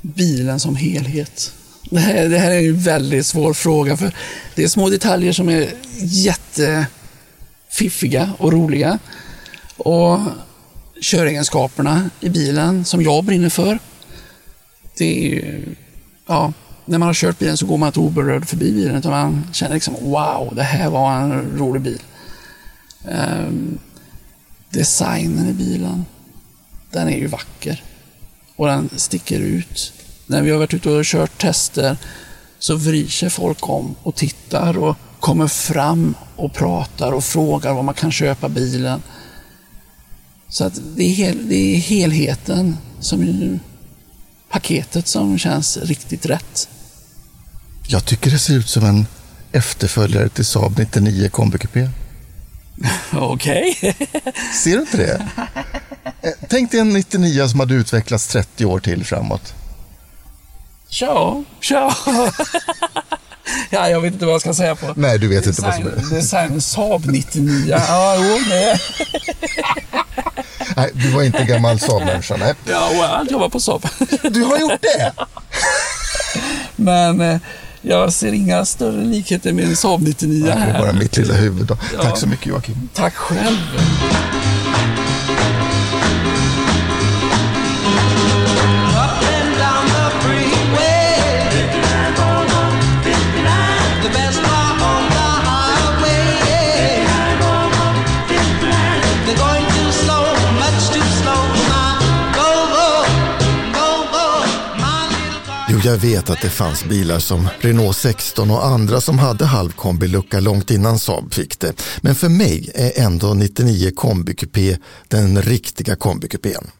Speaker 21: Bilen som helhet. Det här, det här är en väldigt svår fråga för det är små detaljer som är jättefiffiga och roliga. Och köregenskaperna i bilen som jag brinner för. Det är ju, ja, när man har kört bilen så går man inte oberörd förbi bilen utan man känner liksom wow, det här var en rolig bil. Um, designen i bilen, den är ju vacker. Och den sticker ut. När vi har varit ute och kört tester så vrider sig folk om och tittar och kommer fram och pratar och frågar var man kan köpa bilen. Så att det är, hel, det är helheten, som paketet som känns riktigt rätt.
Speaker 4: Jag tycker det ser ut som en efterföljare till Saab 99 kombikupé.
Speaker 21: Okej.
Speaker 4: Ser du inte det? Eh, tänk dig en 99 som hade utvecklats 30 år till framåt.
Speaker 21: Ja, ja. ja, jag vet inte vad jag ska säga på.
Speaker 4: Nej, du vet design, inte vad som
Speaker 21: är. Design Saab 99. Ja, jo, det.
Speaker 4: nej, du var inte gammal Saab-människa, nej.
Speaker 21: Ja, jag jobbar på Saab.
Speaker 4: Du har gjort det?
Speaker 21: Men eh, jag ser inga större likheter med en Saab 99 här.
Speaker 4: Det är bara mitt lilla huvud. Då. Ja. Tack så mycket Joakim.
Speaker 21: Tack själv.
Speaker 4: Jag vet att det fanns bilar som Renault 16 och andra som hade halvkombilucka långt innan Saab fick det. Men för mig är ändå 99 kombikupé den riktiga kombikupén.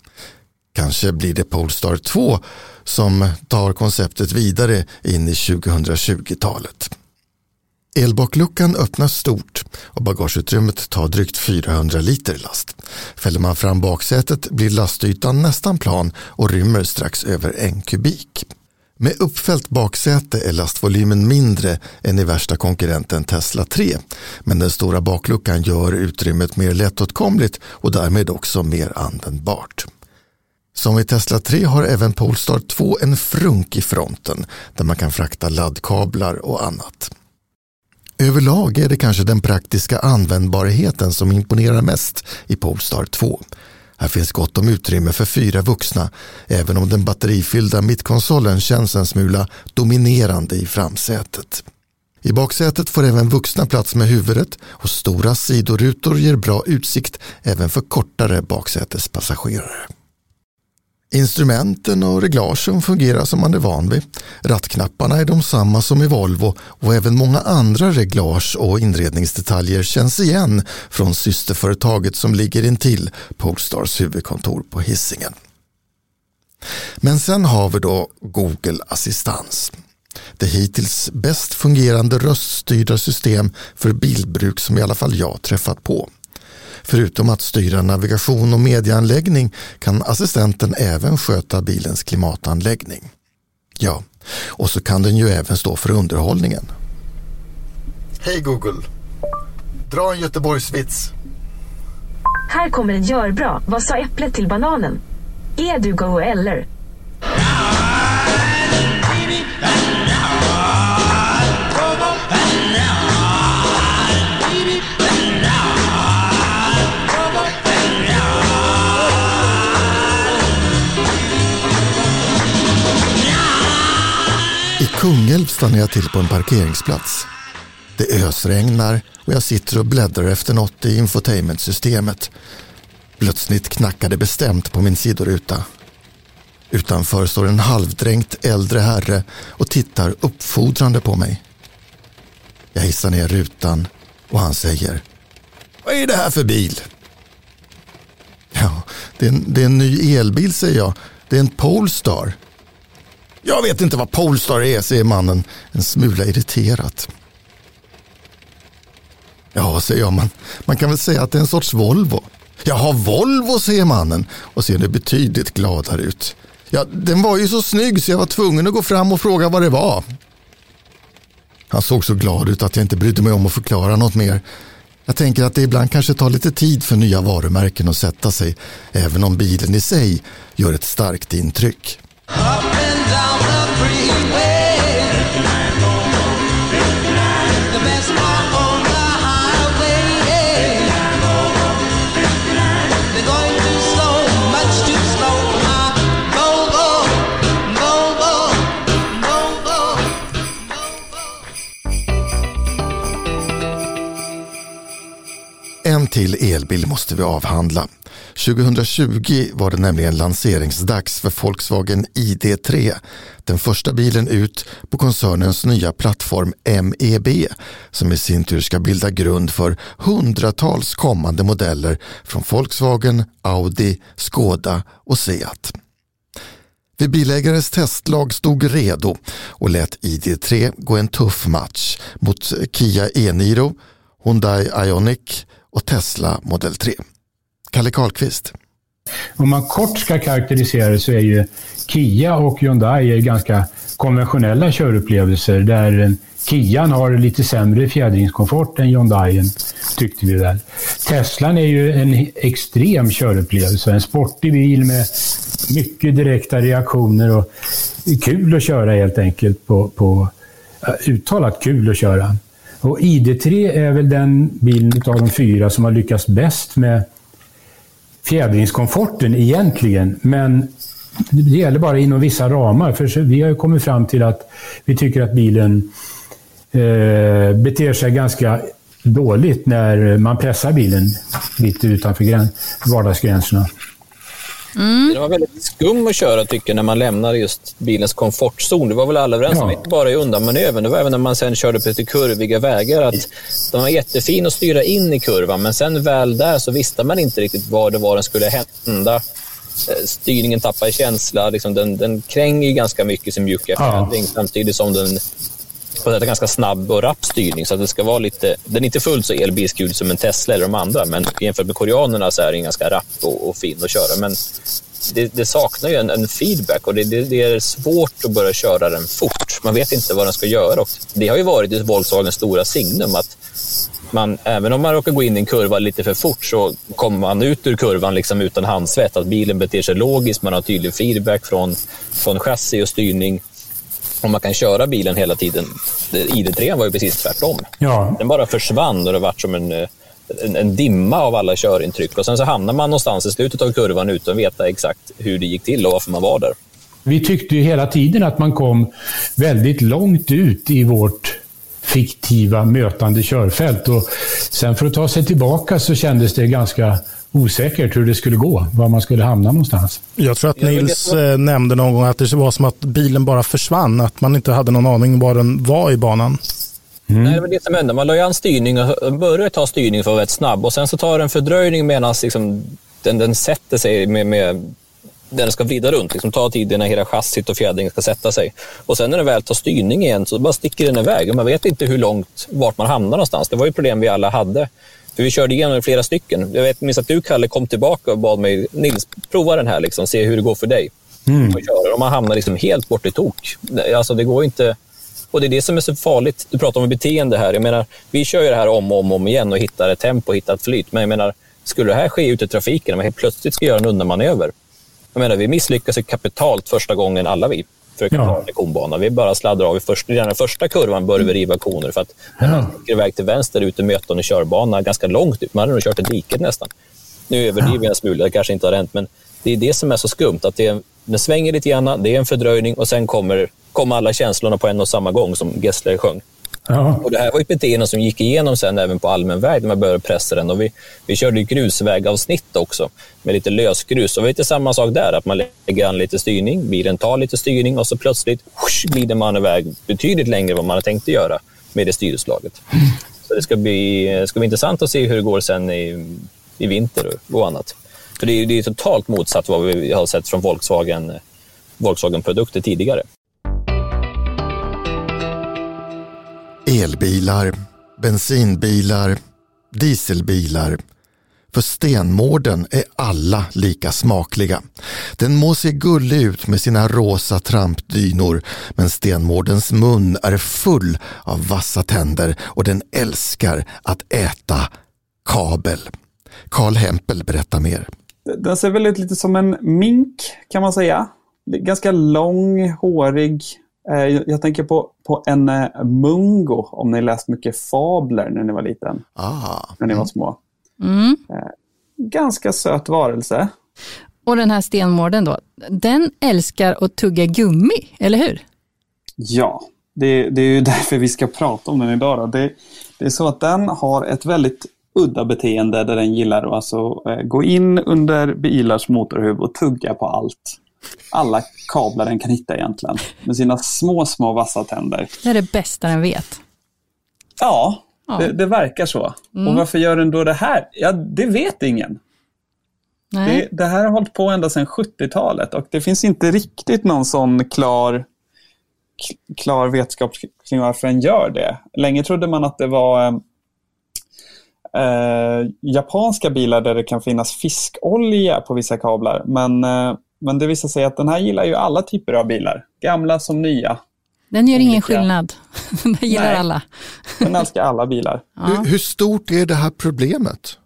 Speaker 4: Kanske blir det Polestar 2 som tar konceptet vidare in i 2020-talet. Elbakluckan öppnas stort och bagageutrymmet tar drygt 400 liter last. Fäller man fram baksätet blir lastytan nästan plan och rymmer strax över en kubik. Med uppfällt baksäte är lastvolymen mindre än i värsta konkurrenten Tesla 3. Men den stora bakluckan gör utrymmet mer lättåtkomligt och därmed också mer användbart. Som i Tesla 3 har även Polestar 2 en frunk i fronten där man kan frakta laddkablar och annat. Överlag är det kanske den praktiska användbarheten som imponerar mest i Polestar 2. Här finns gott om utrymme för fyra vuxna, även om den batterifyllda mittkonsolen känns en smula dominerande i framsätet. I baksätet får även vuxna plats med huvudet och stora sidorutor ger bra utsikt även för kortare baksätespassagerare. Instrumenten och reglagen fungerar som man är van vid. Rattknapparna är de samma som i Volvo och även många andra reglage och inredningsdetaljer känns igen från systerföretaget som ligger intill Polestars huvudkontor på Hisingen. Men sen har vi då Google Assistans. Det hittills bäst fungerande röststyrda system för bilbruk som i alla fall jag träffat på. Förutom att styra navigation och medieanläggning kan assistenten även sköta bilens klimatanläggning. Ja, och så kan den ju även stå för underhållningen. Hej Google! Dra en Göteborgsvits.
Speaker 15: Här kommer en görbra. Vad sa äpplet till bananen? Är du go eller?
Speaker 4: Kungälv stannar jag till på en parkeringsplats. Det ösregnar och jag sitter och bläddrar efter något i infotainmentsystemet. Plötsligt knackar det bestämt på min sidoruta. Utanför står en halvdränkt äldre herre och tittar uppfordrande på mig. Jag hissar ner rutan och han säger Vad är det här för bil? Ja, det är en, det är en ny elbil säger jag. Det är en Polestar. Jag vet inte vad Polestar är, säger mannen en smula irriterat. Ja, säger jag, man, man kan väl säga att det är en sorts Volvo. Jaha, Volvo, säger mannen och ser det betydligt gladare ut. Ja, den var ju så snygg så jag var tvungen att gå fram och fråga vad det var. Han såg så glad ut att jag inte brydde mig om att förklara något mer. Jag tänker att det ibland kanske tar lite tid för nya varumärken att sätta sig, även om bilen i sig gör ett starkt intryck. En till elbil måste vi avhandla. 2020 var det nämligen lanseringsdags för Volkswagen ID3. Den första bilen ut på koncernens nya plattform MEB som i sin tur ska bilda grund för hundratals kommande modeller från Volkswagen, Audi, Skoda och Seat. Vi bilägares testlag stod redo och lät ID3 gå en tuff match mot Kia e-Niro, Hyundai Ioniq och Tesla Model 3. Kalle Karlqvist.
Speaker 13: Om man kort ska karaktärisera det så är ju Kia och Hyundai är ganska konventionella körupplevelser där eh, Kian har lite sämre fjädringskomfort än Hyundai tyckte vi väl. Teslan är ju en extrem körupplevelse, en sportig bil med mycket direkta reaktioner och kul att köra helt enkelt på, på eh, uttalat kul att köra. Och ID3 är väl den bilen av de fyra som har lyckats bäst med fjädringskomforten egentligen. Men det gäller bara inom vissa ramar. För vi har ju kommit fram till att vi tycker att bilen eh, beter sig ganska dåligt när man pressar bilen lite utanför vardagsgränserna.
Speaker 22: Mm. Det var väldigt skum att köra tycker jag, när man lämnar just bilens komfortzon. Det var väl alla överens om, ja. inte bara i undanmanövern. Det var även när man sen körde på lite kurviga vägar. att De var jättefina att styra in i kurvan, men sen väl där så visste man inte riktigt vad det var den skulle hända. Eh, styrningen tappar känsla. Liksom den, den kränger ganska mycket mjuka förändring ja. samtidigt som den på ett ganska snabb och rapp styrning. Så att det ska vara lite, den är inte fullt så elbilskul som en Tesla eller de andra, men jämfört med koreanerna så är den ganska rapp och, och fin att köra. Men det, det saknar ju en, en feedback och det, det, det, är svårt att börja köra den fort. Man vet inte vad den ska göra. Och det har ju varit Volkswagens stora signum att man, även om man råkar gå in i en kurva lite för fort så kommer man ut ur kurvan liksom utan handsvett. Att bilen beter sig logiskt, man har tydlig feedback från, från chassi och styrning och man kan köra bilen hela tiden. ID3 var ju precis tvärtom.
Speaker 13: Ja.
Speaker 22: Den bara försvann och det var som en, en, en, dimma av alla körintryck. Och sen så hamnar man någonstans i slutet av kurvan utan att veta exakt hur det gick till och varför man var där.
Speaker 13: Vi tyckte ju hela tiden att man kom väldigt långt ut i vårt fiktiva mötande körfält. Och sen för att ta sig tillbaka så kändes det ganska osäkert hur det skulle gå, var man skulle hamna någonstans.
Speaker 5: Jag tror att Nils eh, nämnde någon gång att det var som att bilen bara försvann, att man inte hade någon aning var den var i banan.
Speaker 22: Mm. Nej, det var det som hände. Man la ju an styrning och började ta styrning för att vara rätt snabb och sen så tar det en fördröjning medan liksom, den, den sätter sig med, med den ska vrida runt. Liksom ta tid när hela chassit och fjädringen ska sätta sig. Och sen när den väl tar styrning igen så bara sticker den iväg och man vet inte hur långt, vart man hamnar någonstans. Det var ju problem vi alla hade För vi körde igenom flera stycken. Jag vet, minns att du, Kalle, kom tillbaka och bad mig, Nils, prova den här, liksom, se hur det går för dig. Mm. Och, och man hamnar liksom helt bort i tok. Alltså, det går inte... Och det är det som är så farligt. Du pratar om beteende här. Jag menar, vi kör ju det här om och om, om igen och hittar ett tempo, hittar ett flyt. Men jag menar, skulle det här ske ute i trafiken, om man helt plötsligt ska göra en undanmanöver. Jag menar, vi misslyckas ju kapitalt första gången, alla vi försöker ja. ta en konbana. Vi bara sladdrar av i, först, i den första kurvan börjar vi riva koner för att ja. den åker iväg till vänster ut i möten och körbana ganska långt ut. Man hade nog kört i diket nästan. Nu överdriver jag en smula, det kanske inte har hänt, men det är det som är så skumt. Att det, den svänger lite grann, det är en fördröjning och sen kommer, kommer alla känslorna på en och samma gång som Gessler sjöng. Ja. Och det här var ett beteende som gick igenom sen även på allmän väg när man började pressa den. Och vi, vi körde grusvägavsnitt också med lite lösgrus. Och det var lite samma sak där, att man lägger an lite styrning, bilen tar lite styrning och så plötsligt whoosh, glider man iväg betydligt längre än vad man hade tänkt göra med det styrslaget. Så det ska bli, det ska bli intressant att se hur det går sen i, i vinter och annat. För det är, det är totalt motsatt vad vi har sett från Volkswagen, Volkswagen-produkter tidigare.
Speaker 4: Elbilar, bensinbilar, dieselbilar. För stenmården är alla lika smakliga. Den må se gullig ut med sina rosa trampdynor men stenmårdens mun är full av vassa tänder och den älskar att äta kabel. Karl Hempel berättar mer.
Speaker 8: Den ser väldigt lite som en mink kan man säga. Ganska lång, hårig, jag tänker på, på en eh, mungo, om ni läst mycket fabler när ni var liten.
Speaker 4: Ah.
Speaker 8: När ni var små.
Speaker 3: Mm.
Speaker 8: Eh, ganska söt varelse.
Speaker 3: Och den här stenmården då, den älskar att tugga gummi, eller hur?
Speaker 8: Ja, det, det är ju därför vi ska prata om den idag. Då. Det, det är så att den har ett väldigt udda beteende där den gillar att alltså, gå in under bilars motorhuv och tugga på allt alla kablar den kan hitta egentligen. Med sina små, små vassa tänder.
Speaker 3: Det är det bästa den vet.
Speaker 8: Ja, ja. Det, det, verkar så. Mm. Och varför gör den då det här? Ja, det vet ingen. Det, det, här har hållit på ända sedan 70-talet och det finns inte riktigt någon sån klar, klar vetskap kring varför den gör det. Länge trodde man att det var eh, japanska bilar där det kan finnas fiskolja på vissa kablar. Men eh, men det visar sig att den här gillar ju alla typer av bilar, gamla som nya.
Speaker 3: Den gör ingen skillnad, den gillar Nej, alla.
Speaker 8: den älskar alla bilar.
Speaker 4: Ja. Hur, hur stort är det här problemet?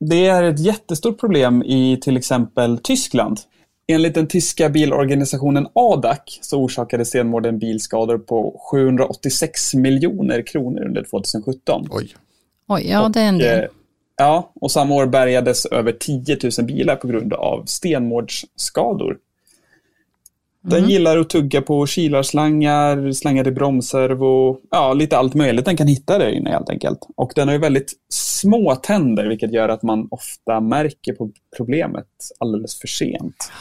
Speaker 8: Det är ett jättestort problem i till exempel Tyskland. Enligt den tyska bilorganisationen ADAC så orsakade stenmorden bilskador på 786 miljoner kronor under 2017.
Speaker 4: Oj.
Speaker 3: Oj, ja det är en del. Eh,
Speaker 8: Ja, och samma år bärgades över 10 000 bilar på grund av stenmårdsskador. Den mm. gillar att tugga på kilarslangar, slangade bromsservo, ja, lite allt möjligt den kan hitta där inne helt enkelt. Och den har ju väldigt små tänder, vilket gör att man ofta märker på problemet alldeles för sent.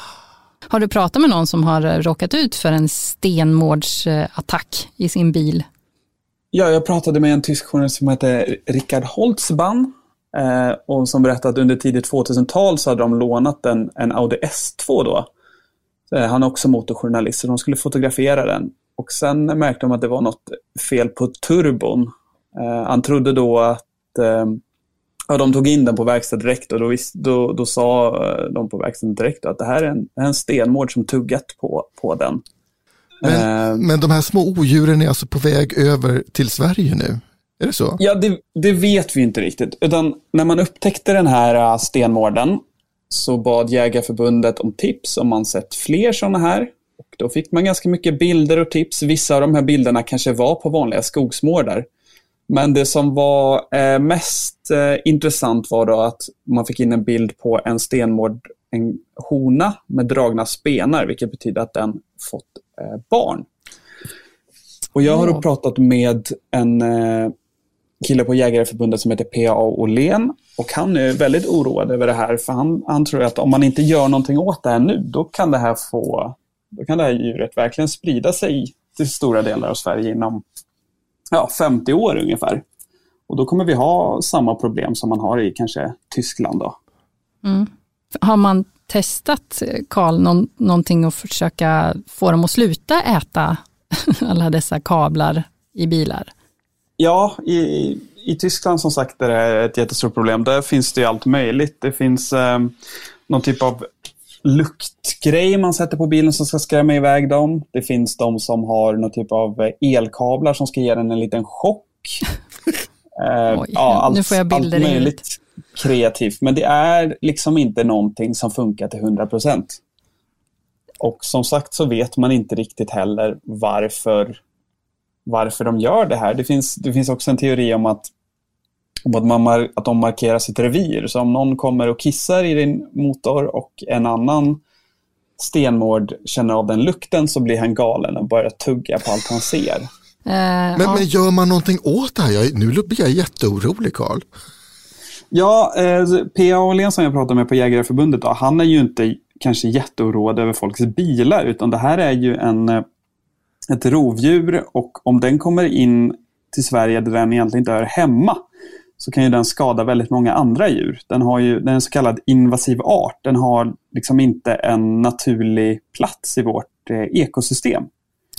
Speaker 3: Har du pratat med någon som har råkat ut för en stenmårdsattack i sin bil?
Speaker 8: Ja, jag pratade med en tysk journalist som heter Richard Holzbann Eh, och som berättade att under tidigt 2000-tal så hade de lånat en, en Audi S2 då. Eh, han är också motorjournalist, så de skulle fotografera den. Och sen märkte de att det var något fel på turbon. Eh, han trodde då att eh, ja, de tog in den på verkstad direkt och då, visst, då, då sa eh, de på verkstaden direkt att det här är en, en stenmård som tuggat på, på den.
Speaker 4: Men, eh, men de här små odjuren är alltså på väg över till Sverige nu? Är det så?
Speaker 8: Ja, det, det, vet vi inte riktigt. Utan när man upptäckte den här äh, stenmården så bad Jägarförbundet om tips om man sett fler sådana här. Och då fick man ganska mycket bilder och tips. Vissa av de här bilderna kanske var på vanliga skogsmårdar. Men det som var eh, mest eh, intressant var då att man fick in en bild på en stenmård, en hona med dragna spenar, vilket betyder att den fått eh, barn. Och jag har då pratat med en kille på Jägareförbundet som heter P.A. Åhlén. Och han är väldigt oroad över det här, för han, han tror att om man inte gör någonting åt det här nu, då kan det här få, då kan det här djuret verkligen sprida sig till stora delar av Sverige inom ja, 50 år ungefär. Och då kommer vi ha samma problem som man har i kanske Tyskland. Då.
Speaker 3: Mm. Har man testat, Karl, någon, någonting att försöka få dem att sluta äta alla dessa kablar i bilar?
Speaker 8: Ja, i, i Tyskland som sagt är det ett jättestort problem. Där finns det ju allt möjligt. Det finns eh, någon typ av luktgrej man sätter på bilen som ska skrämma iväg dem. Det finns de som har någon typ av elkablar som ska ge den en liten chock.
Speaker 3: eh, Oj, ja, allt, nu får jag bilder
Speaker 8: allt möjligt kreativt. Men det är liksom inte någonting som funkar till 100 procent. Och som sagt så vet man inte riktigt heller varför, varför de gör det här. Det finns, det finns också en teori om att, om att, man, att de markerar sitt revir. Så om någon kommer och kissar i din motor och en annan stenmård känner av den lukten så blir han galen och börjar tugga på allt han ser. Uh,
Speaker 4: men, ja. men gör man någonting åt det här? Jag, nu blir jag jätteorolig Karl.
Speaker 8: Ja, eh, P.A. Åhlén som jag pratade med på Jägareförbundet, då, han är ju inte kanske jätteoroad över folks bilar, utan det här är ju en, eh, ett rovdjur och om den kommer in till Sverige där den egentligen inte hör hemma, så kan ju den skada väldigt många andra djur. Den, har ju, den är en så kallad invasiv art. Den har liksom inte en naturlig plats i vårt eh, ekosystem.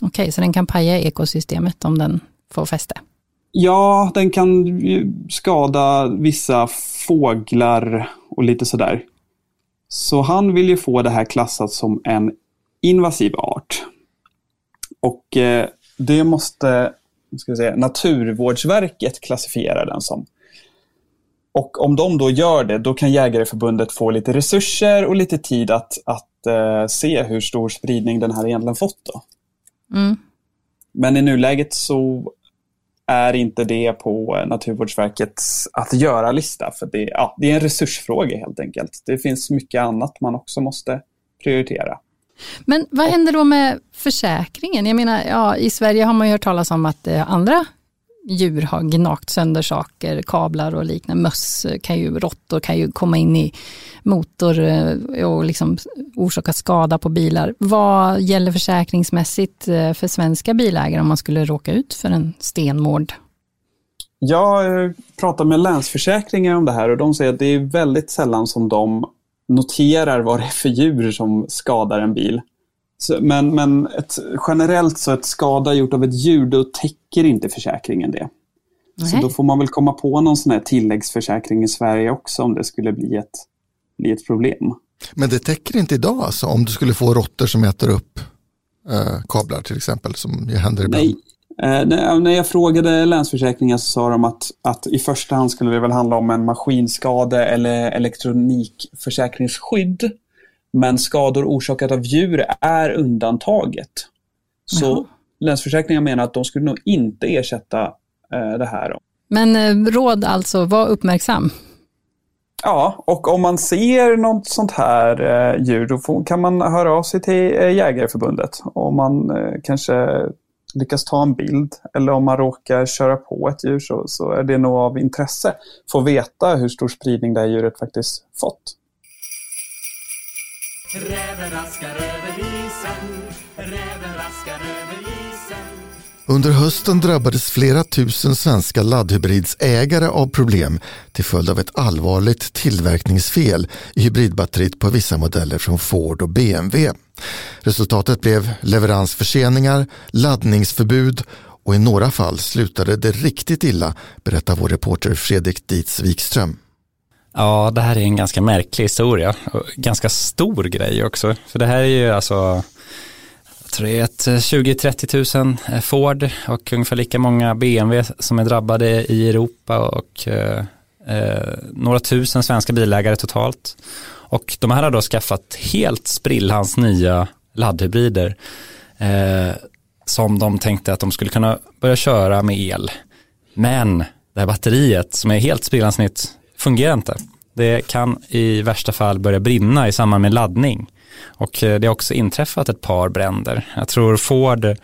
Speaker 3: Okej, okay, så den kan paja ekosystemet om den får fäste?
Speaker 8: Ja, den kan skada vissa fåglar och lite sådär. Så han vill ju få det här klassat som en invasiv art. Och eh, det måste ska säga, Naturvårdsverket klassifiera den som. Och om de då gör det, då kan Jägareförbundet få lite resurser och lite tid att, att eh, se hur stor spridning den här egentligen fått. Då. Mm. Men i nuläget så är inte det på Naturvårdsverkets att göra-lista. För det, ja, det är en resursfråga helt enkelt. Det finns mycket annat man också måste prioritera.
Speaker 3: Men vad händer då med försäkringen? Jag menar, ja, i Sverige har man ju hört talas om att eh, andra djur har gnagt sönder saker, kablar och liknande. Möss eh, kan ju, råttor kan ju komma in i motor eh, och liksom orsaka skada på bilar. Vad gäller försäkringsmässigt för svenska bilägare om man skulle råka ut för en stenmård?
Speaker 8: Jag pratar med Länsförsäkringar om det här och de säger att det är väldigt sällan som de noterar vad det är för djur som skadar en bil. Så, men men ett, generellt så ett skada gjort av ett djur, då täcker inte försäkringen det. Nej. Så då får man väl komma på någon sån här tilläggsförsäkring i Sverige också om det skulle bli ett, bli ett problem.
Speaker 4: Men det täcker inte idag alltså, om du skulle få råttor som äter upp eh, kablar till exempel, som händer ibland?
Speaker 8: Nej. Eh, när jag frågade Länsförsäkringen så sa de att, att i första hand skulle det väl handla om en maskinskade eller elektronikförsäkringsskydd. Men skador orsakat av djur är undantaget. Så Jaha. Länsförsäkringar menar att de skulle nog inte ersätta eh, det här.
Speaker 3: Men eh, råd alltså, var uppmärksam.
Speaker 8: Ja, och om man ser något sånt här eh, djur då får, kan man höra av sig till eh, Jägareförbundet. Om man eh, kanske lyckas ta en bild eller om man råkar köra på ett djur så, så är det nog av intresse. Få veta hur stor spridning det här djuret faktiskt fått. Räven raskar över isen,
Speaker 4: räven. Under hösten drabbades flera tusen svenska laddhybridsägare av problem till följd av ett allvarligt tillverkningsfel i hybridbatteriet på vissa modeller från Ford och BMW. Resultatet blev leveransförseningar, laddningsförbud och i några fall slutade det riktigt illa, berättar vår reporter Fredrik Dietz Wikström.
Speaker 23: Ja, det här är en ganska märklig historia. Och ganska stor grej också. För det här är ju alltså, tror det är 20-30 000 Ford och ungefär lika många BMW som är drabbade i Europa och eh, eh, några tusen svenska bilägare totalt. Och de här har då skaffat helt sprillans nya laddhybrider eh, som de tänkte att de skulle kunna börja köra med el. Men det här batteriet som är helt sprillans nytt fungerar inte. Det kan i värsta fall börja brinna i samband med laddning. Och eh, det har också inträffat ett par bränder. Jag tror Ford eh,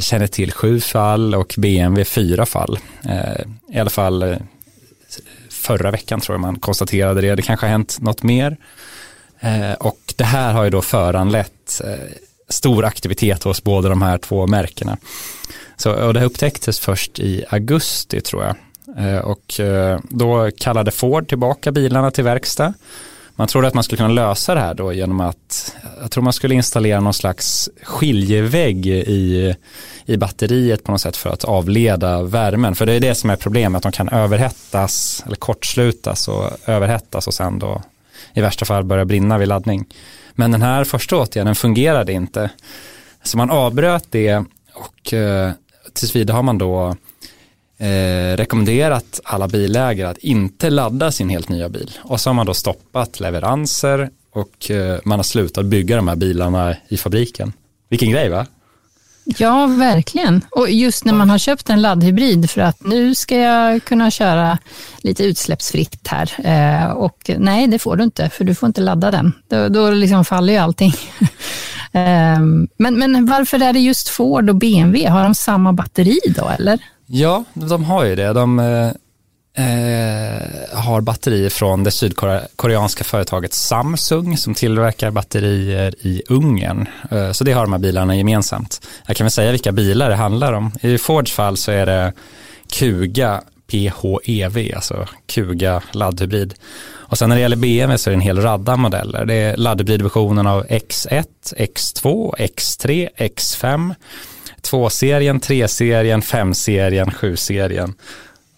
Speaker 23: känner till sju fall och BMW fyra fall. Eh, I alla fall eh, förra veckan tror jag man konstaterade det. Det kanske har hänt något mer. Eh, och det här har ju då föranlett eh, stor aktivitet hos båda de här två märkena. Så, och det upptäcktes först i augusti tror jag. Eh, och eh, då kallade Ford tillbaka bilarna till verkstad. Man trodde att man skulle kunna lösa det här då genom att, jag tror man skulle installera någon slags skiljevägg i, i batteriet på något sätt för att avleda värmen. För det är det som är problemet, att de kan överhettas eller kortslutas och överhettas och sen då i värsta fall börja brinna vid laddning. Men den här första åtgärden fungerade inte. Så man avbröt det och eh, tills vidare har man då eh, rekommenderat alla bilägare att inte ladda sin helt nya bil. Och så har man då stoppat leveranser och eh, man har slutat bygga de här bilarna i fabriken. Vilken grej va?
Speaker 3: Ja, verkligen. Och just när man har köpt en laddhybrid för att nu ska jag kunna köra lite utsläppsfritt här. Eh, och nej, det får du inte, för du får inte ladda den. Då, då liksom faller ju allting. eh, men, men varför är det just Ford och BMW? Har de samma batteri då, eller?
Speaker 23: Ja, de har ju det. De eh, har batterier från det sydkoreanska företaget Samsung som tillverkar batterier i Ungern. Eh, så det har de här bilarna gemensamt. Jag kan väl säga vilka bilar det handlar om. I Fords fall så är det Kuga PHEV, alltså Kuga laddhybrid. Och sen när det gäller BMW så är det en hel radda modeller. Det är laddhybridversionen av X1, X2, X3, X5 2-serien, 3-serien, 5-serien, 7-serien.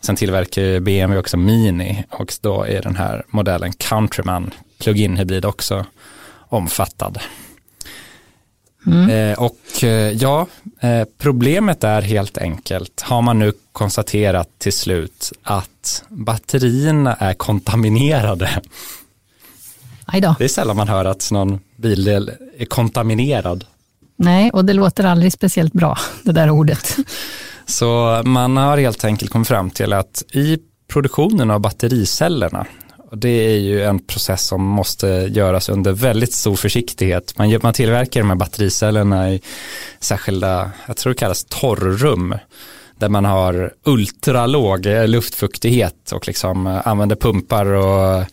Speaker 23: Sen tillverkar BMW också Mini och då är den här modellen Countryman plug-in hybrid också omfattad. Mm. Eh, och eh, ja, eh, problemet är helt enkelt, har man nu konstaterat till slut att batterierna är kontaminerade. Det är sällan man hör att någon bildel är kontaminerad.
Speaker 3: Nej, och det låter aldrig speciellt bra, det där ordet.
Speaker 23: Så man har helt enkelt kommit fram till att i produktionen av battericellerna, och det är ju en process som måste göras under väldigt stor försiktighet. Man, man tillverkar de här battericellerna i särskilda, jag tror det kallas torrrum, där man har ultralåg eh, luftfuktighet och liksom eh, använder pumpar och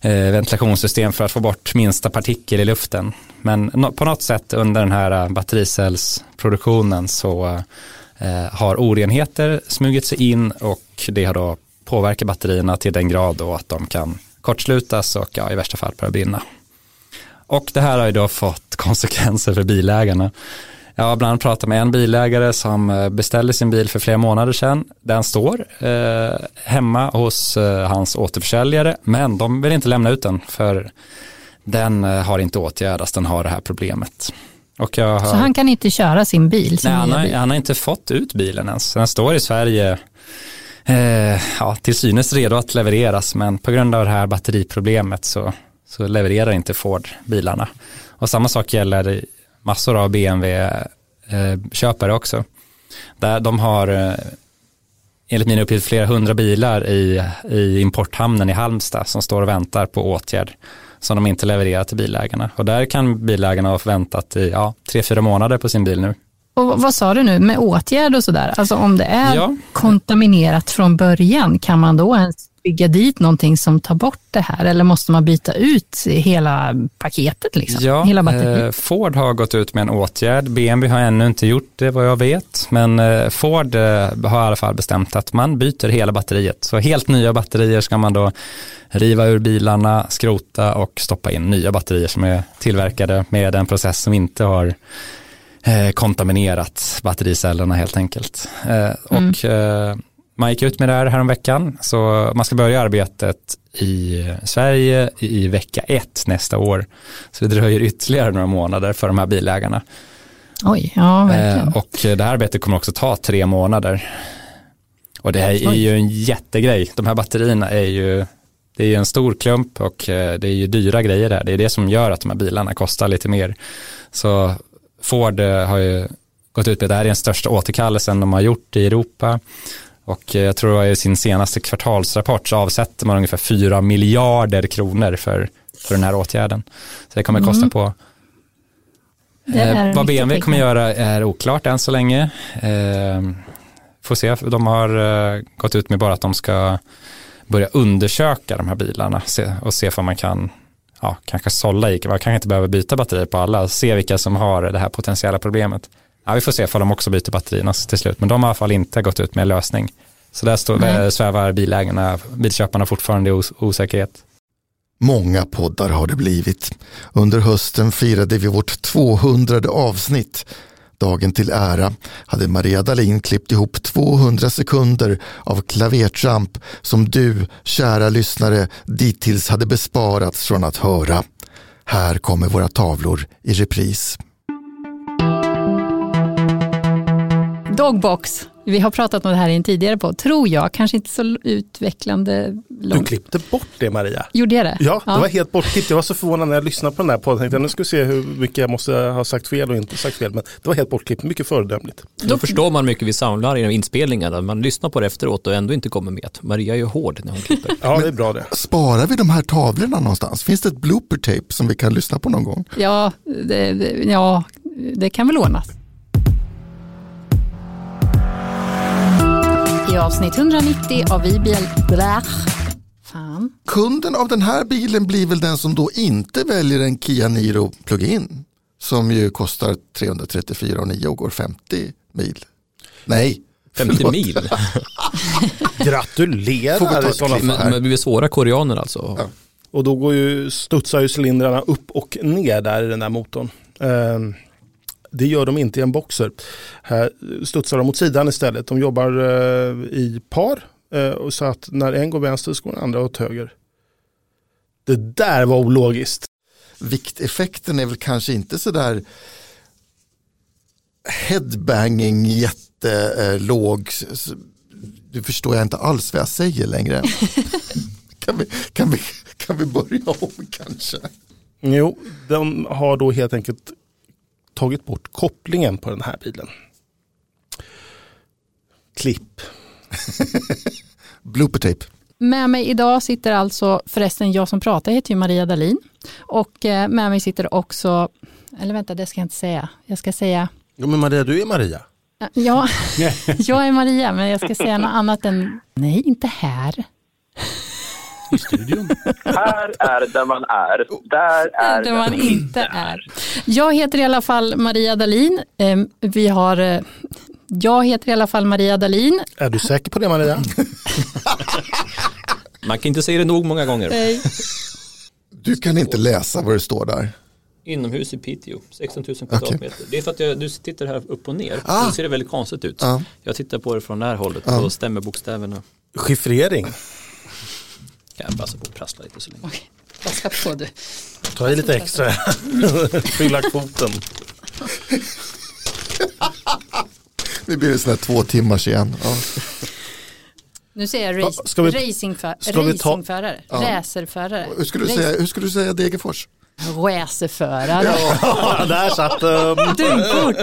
Speaker 23: Eh, ventilationssystem för att få bort minsta partikel i luften. Men no på något sätt under den här eh, battericellsproduktionen så eh, har orenheter smugit sig in och det har då påverkat batterierna till den grad då att de kan kortslutas och ja, i värsta fall börja brinna. Och det här har ju då fått konsekvenser för bilägarna. Jag har bland annat pratat med en bilägare som eh, beställde sin bil för flera månader sedan. Den står eh, hemma hos eh, hans återförsäljare men de vill inte lämna ut den för den eh, har inte åtgärdats, den har det här problemet.
Speaker 3: Och har, Så han kan inte köra sin bil?
Speaker 23: Sin nej, han har, bil. han har, inte fått ut bilen ens. Den står i Sverige eh, ja, till synes redo att levereras men på grund av det här batteriproblemet så, så levererar inte Ford bilarna. Och samma sak gäller massor av BMW-köpare eh, också. Där de har eh, enligt mina uppgifter flera hundra bilar i, i importhamnen i Halmstad som står och väntar på åtgärd som de inte levererar till bilägarna. Och där kan bilägarna ha väntat i ja, tre, fyra månader på sin bil nu.
Speaker 3: Och vad sa du nu med åtgärd och sådär? Alltså om det är ja. kontaminerat från början, kan man då ens bygga dit någonting som tar bort det här eller måste man byta ut hela paketet? Liksom?
Speaker 23: Ja,
Speaker 3: hela
Speaker 23: eh, Ford har gått ut med en åtgärd. BMW har ännu inte gjort det vad jag vet, men eh, Ford eh, har i alla fall bestämt att man byter hela batteriet. Så helt nya batterier ska man då riva ur bilarna, skrota och stoppa in nya batterier som är tillverkade med en process som inte har kontaminerat battericellerna helt enkelt. Mm. Och man gick ut med det här häromveckan, så man ska börja arbetet i Sverige i vecka ett nästa år. Så det dröjer ytterligare några månader för de här bilägarna.
Speaker 3: Oj, ja verkligen.
Speaker 23: och det här arbetet kommer också ta tre månader. Och det här är ju en jättegrej. De här batterierna är ju det är ju en stor klump och eh, det är ju dyra grejer där. Det är det som gör att de här bilarna kostar lite mer. Så Ford eh, har ju gått ut med att det här är den största återkallelsen de har gjort i Europa. Och eh, jag tror att i sin senaste kvartalsrapport så avsätter man ungefär 4 miljarder kronor för, för den här åtgärden. Så det kommer kosta mm. på. Eh, vad BMW kommer göra är oklart än så länge. Eh, får se, de har eh, gått ut med bara att de ska börja undersöka de här bilarna se, och se om man kan ja, kanske sålla i, man kanske inte behöver byta batterier på alla, se vilka som har det här potentiella problemet. Ja, vi får se om de också byter batterierna till slut, men de har i alla fall inte gått ut med en lösning. Så där, står, där svävar bilägarna, bilköparna fortfarande i os osäkerhet.
Speaker 4: Många poddar har det blivit. Under hösten firade vi vårt 200 avsnitt. Dagen till ära hade Maria Dalin klippt ihop 200 sekunder av klavertramp som du, kära lyssnare, dittills hade besparats från att höra. Här kommer våra tavlor i repris.
Speaker 3: Dogbox. Vi har pratat om det här i en tidigare på, tror jag. Kanske inte så utvecklande.
Speaker 5: Långt. Du klippte bort det Maria.
Speaker 3: Gjorde jag det?
Speaker 5: Ja, det var helt bortklippt. Jag var så förvånad när jag lyssnade på den här podden. Jag nu ska vi se hur mycket jag måste ha sagt fel och inte sagt fel. Men det var helt bortklippt, mycket föredömligt.
Speaker 22: Då förstår man mycket vi samlar i inspelningarna. Man lyssnar på det efteråt och ändå inte kommer med. Maria är ju hård när hon klipper.
Speaker 5: ja, det är bra det.
Speaker 4: Sparar vi de här tavlorna någonstans? Finns det ett blooper tape som vi kan lyssna på någon gång?
Speaker 3: Ja, det, ja, det kan väl ordnas. I avsnitt 190 av Vibiel Blach. Fan.
Speaker 4: Kunden av den här bilen blir väl den som då inte väljer en Kia Niro plug-in som ju kostar 334,9 och går 50 mil. Nej,
Speaker 22: 50 förlåt. mil?
Speaker 5: Gratulerar!
Speaker 22: Men, men vi är svåra koreaner alltså. Ja.
Speaker 5: Och då går ju, studsar ju cylindrarna upp och ner där i den där motorn. Um, det gör de inte i en boxer. Här studsar de mot sidan istället. De jobbar eh, i par. Eh, så att när en går vänster så går den andra åt höger. Det där var ologiskt.
Speaker 4: Vikteffekten är väl kanske inte så där headbanging jättelåg. Du förstår jag inte alls vad jag säger längre. kan, vi, kan, vi, kan vi börja om kanske?
Speaker 5: Jo, de har då helt enkelt tagit bort kopplingen på den här bilen. Klipp.
Speaker 4: Blooper tape.
Speaker 3: Med mig idag sitter alltså, förresten jag som pratar heter ju Maria Dalin och eh, med mig sitter också, eller vänta det ska jag inte säga, jag ska säga
Speaker 5: Jo men Maria du är Maria.
Speaker 3: Ja, jag är Maria men jag ska säga något annat än, nej inte här
Speaker 5: i studion.
Speaker 24: Här är där man är. Där är
Speaker 3: där man inte är. Jag heter i alla fall Maria Dalin. Ehm, vi har eh, jag heter i alla fall Maria Dalin.
Speaker 5: Är du säker på det Maria?
Speaker 22: Man kan inte säga det nog många gånger. Nej.
Speaker 4: Du kan inte läsa vad det står där.
Speaker 22: Inomhus i Piteå, 16 000 kvadratmeter. Okay. Det är för att jag, du tittar här upp och ner. Ah. Då ser det väldigt konstigt ut. Ah. Jag tittar på det från det här hållet ah. och stämmer bokstäverna.
Speaker 5: Chiffrering.
Speaker 22: Kan jag passa på att prassla lite så länge.
Speaker 3: Okej, passa på du.
Speaker 5: Ta i lite extra. Fylla kvoten.
Speaker 4: Nu blir det sådana här två timmars igen. Ja.
Speaker 3: Nu säger jag race, ska vi, racingför, ska vi ta, racingförare, ja. racerförare.
Speaker 4: Hur skulle, du säga, hur skulle du säga Degerfors?
Speaker 3: Racerförare.
Speaker 5: Ja, där satt um.
Speaker 3: Dumfort.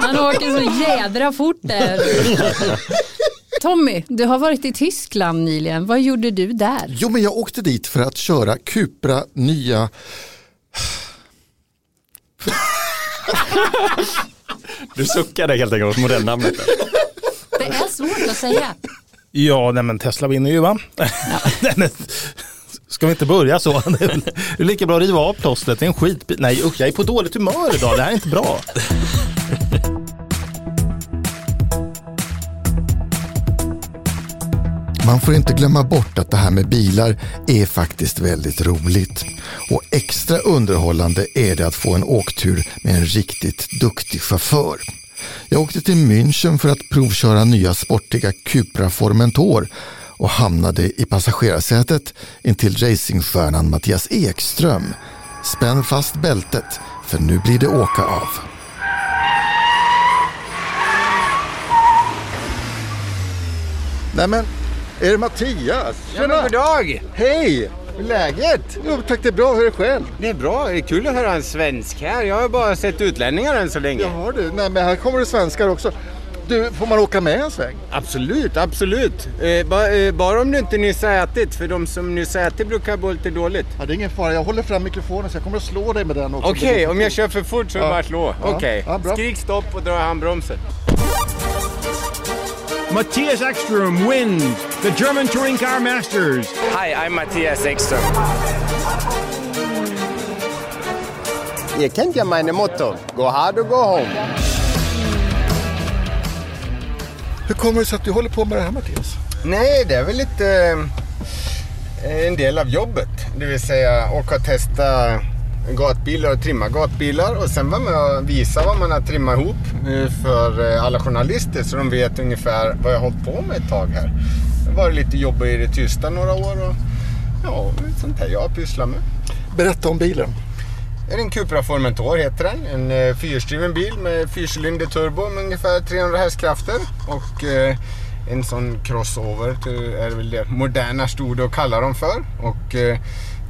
Speaker 3: Han åker så jädra fort där. Tommy, du har varit i Tyskland nyligen. Vad gjorde du där?
Speaker 4: Jo, men jag åkte dit för att köra Cupra nya...
Speaker 22: du suckade helt enkelt åt modellnamnet.
Speaker 3: Det är svårt att säga.
Speaker 5: Ja, nej men Tesla vinner ju va? Ja. Ska vi inte börja så? Det är lika bra att riva av plåstret. Det är en skitbil. Nej usch, jag är på dåligt humör idag. Det här är inte bra.
Speaker 4: Man får inte glömma bort att det här med bilar är faktiskt väldigt roligt. Och extra underhållande är det att få en åktur med en riktigt duktig chaufför. Jag åkte till München för att provköra nya sportiga Cupra Formentor och hamnade i passagerarsätet intill racingstjärnan Mattias Ekström. Spänn fast bältet, för nu blir det åka av. Nämen, är det Mattias?
Speaker 25: Tjena! Ja, god dag! Hej! Hur är läget? Jo tack, det är bra. Hur är det själv? Det är bra. Det är kul att höra en svensk här. Jag har bara sett utlänningar än så länge. Jaha du. Nej, men här kommer det svenskar också. Du, får man åka med en sväng? Absolut, absolut. Eh, ba, eh, bara om du inte nyss har ätit, för de som nyss ätit brukar må lite dåligt. Ja, det är ingen fara, jag håller fram mikrofonen så jag kommer att slå dig med den också. Okej, okay, om jag kör för fort så är det bara slå. Ja. Okej, okay. ja, skrik stopp och dra handbromsen.
Speaker 26: Matthias Ekström wins the German Touring Car Masters.
Speaker 25: Hi, I'm Matthias Ekström. Ihr kennt ja meine Motto. Go hard or go home.
Speaker 4: Hur kommer det sig att du håller på med det här Mattias?
Speaker 25: Nej, det är väl lite... en del av jobbet. Det vill säga åka och testa gatbilar och trimma gatbilar och sen vara med och visa vad man har trimmat ihop eh, för eh, alla journalister så de vet ungefär vad jag har hållit på med ett tag här. Det har varit lite jobb i det tysta några år och ja, sånt här jag har pysslat med.
Speaker 4: Berätta om bilen.
Speaker 25: Det är en Cupra Formentor heter den. En eh, fyrhjulsdriven bil med fyrcylinder turbo med ungefär 300 hästkrafter. Och en sån crossover är väl det moderna stod att kalla dem för. Och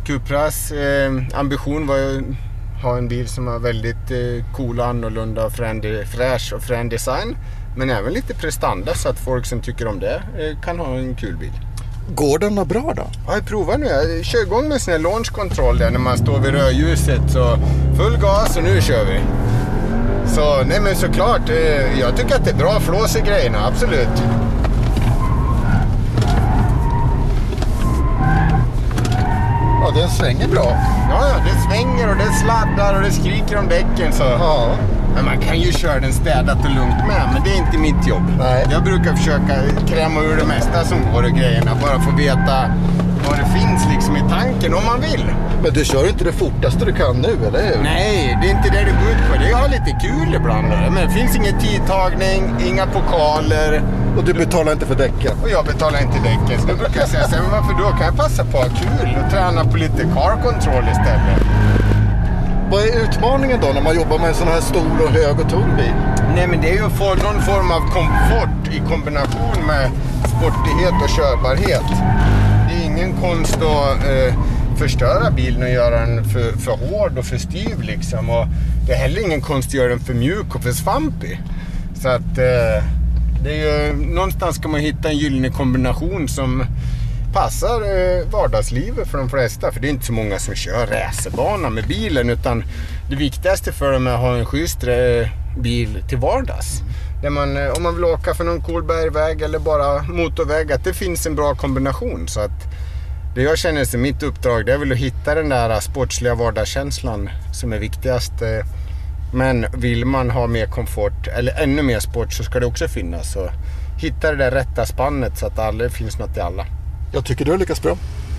Speaker 25: Cupras eh, ambition var att ha en bil som var väldigt eh, cool och annorlunda och fräsch och frän design. Men även lite prestanda så att folk som tycker om det eh, kan ha en kul bil.
Speaker 4: Går den bra då?
Speaker 25: Ja, jag provar nu. Jag kör igång med sån här launch control där när man står vid rödljuset. Så full gas och nu kör vi. Så nej men såklart, eh, jag tycker att det är bra flås i grejerna, absolut.
Speaker 4: Ja, den svänger bra.
Speaker 25: Ja, ja, det svänger och det sladdar och det skriker om däcken. Så. Ja. Men man kan ju köra den städat och lugnt med, men det är inte mitt jobb. Nej. Jag brukar försöka kräma ur det mesta som går i grejerna, bara att veta vad det finns liksom i tanken om man vill.
Speaker 4: Men du kör inte det fortaste du kan nu, eller hur?
Speaker 25: Nej, det är inte det det går ut på. Det är att ha lite kul ibland. Men det finns ingen tidtagning, inga pokaler.
Speaker 4: Och du betalar inte för däcken?
Speaker 25: Och jag betalar inte däcken. Så då brukar jag säga så här, men varför då? Kan jag passa på att ha kul och träna på lite car control istället?
Speaker 4: Vad är utmaningen då när man jobbar med en sån här stor och hög och tung bil?
Speaker 25: Nej men det är ju för någon form av komfort i kombination med sportighet och körbarhet. Det är ingen konst att eh, förstöra bilen och göra den för, för hård och för styv liksom. Och det är heller ingen konst att göra den för mjuk och för svampig. Så att eh, det är ju, någonstans ska man hitta en gyllene kombination som passar eh, vardagslivet för de flesta. För det är inte så många som kör racerbana med bilen utan det viktigaste för dem är att ha en schysst eh, bil till vardags. Där man, eh, om man vill åka för någon cool bergväg eller bara motorväg, att det finns en bra kombination. Så att det jag känner som mitt uppdrag det är väl att hitta den där sportsliga vardagskänslan som är viktigast. Men vill man ha mer komfort eller ännu mer sport så ska det också finnas. Så hitta det där rätta spannet så att det finns något till alla.
Speaker 4: Jag tycker du har lyckats bra.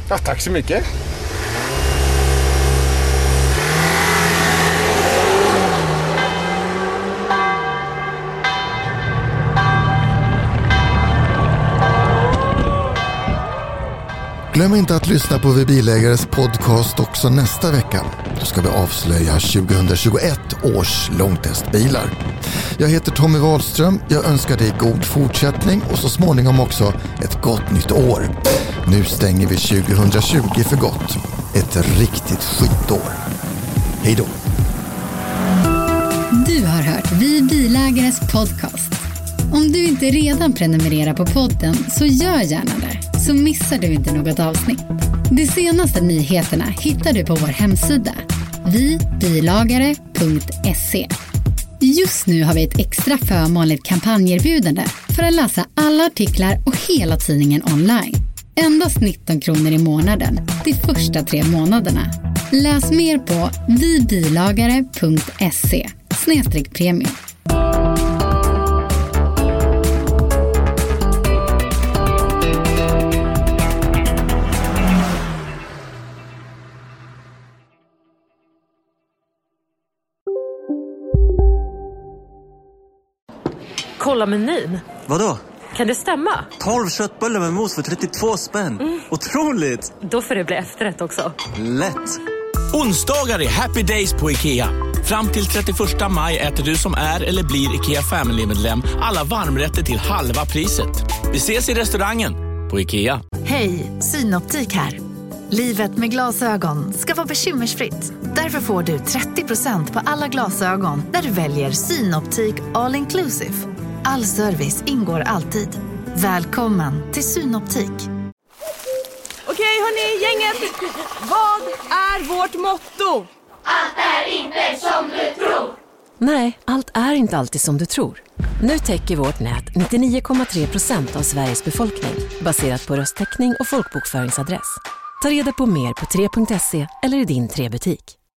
Speaker 25: Ja, tack så mycket.
Speaker 4: Glöm inte att lyssna på Vi Bilägares podcast också nästa vecka. Då ska vi avslöja 2021 års långtestbilar. Jag heter Tommy Wahlström. Jag önskar dig god fortsättning och så småningom också ett gott nytt år. Nu stänger vi 2020 för gott. Ett riktigt skitår. Hej då!
Speaker 27: Du har hört Vi Bilägares podcast. Om du inte redan prenumererar på podden så gör gärna det så missar du inte något avsnitt. De senaste nyheterna hittar du på vår hemsida, vibilagare.se. Just nu har vi ett extra förmånligt kampanjerbjudande för att läsa alla artiklar och hela tidningen online. Endast 19 kronor i månaden de första tre månaderna. Läs mer på vibilagare.se premium.
Speaker 28: Kolla menyn.
Speaker 29: Vadå?
Speaker 28: Kan det stämma?
Speaker 29: 12 köttbullar med mos för 32 spänn. Mm. Otroligt!
Speaker 28: Då får det bli efterrätt också.
Speaker 29: Lätt!
Speaker 30: Onsdagar är happy days på IKEA. Fram till 31 maj äter du som är eller blir IKEA Family-medlem alla varmrätter till halva priset. Vi ses i restaurangen på IKEA.
Speaker 19: Hej, Synoptik här. Livet med glasögon ska vara bekymmersfritt. Därför får du 30% på alla glasögon när du väljer Synoptik All Inclusive. All service ingår alltid. Välkommen till Synoptik.
Speaker 31: Okej hörni, gänget. Vad är vårt motto?
Speaker 32: Allt är inte som du tror.
Speaker 33: Nej, allt är inte alltid som du tror. Nu täcker vårt nät 99,3 procent av Sveriges befolkning baserat på röstteckning och folkbokföringsadress. Ta reda på mer på 3.se eller i din 3-butik.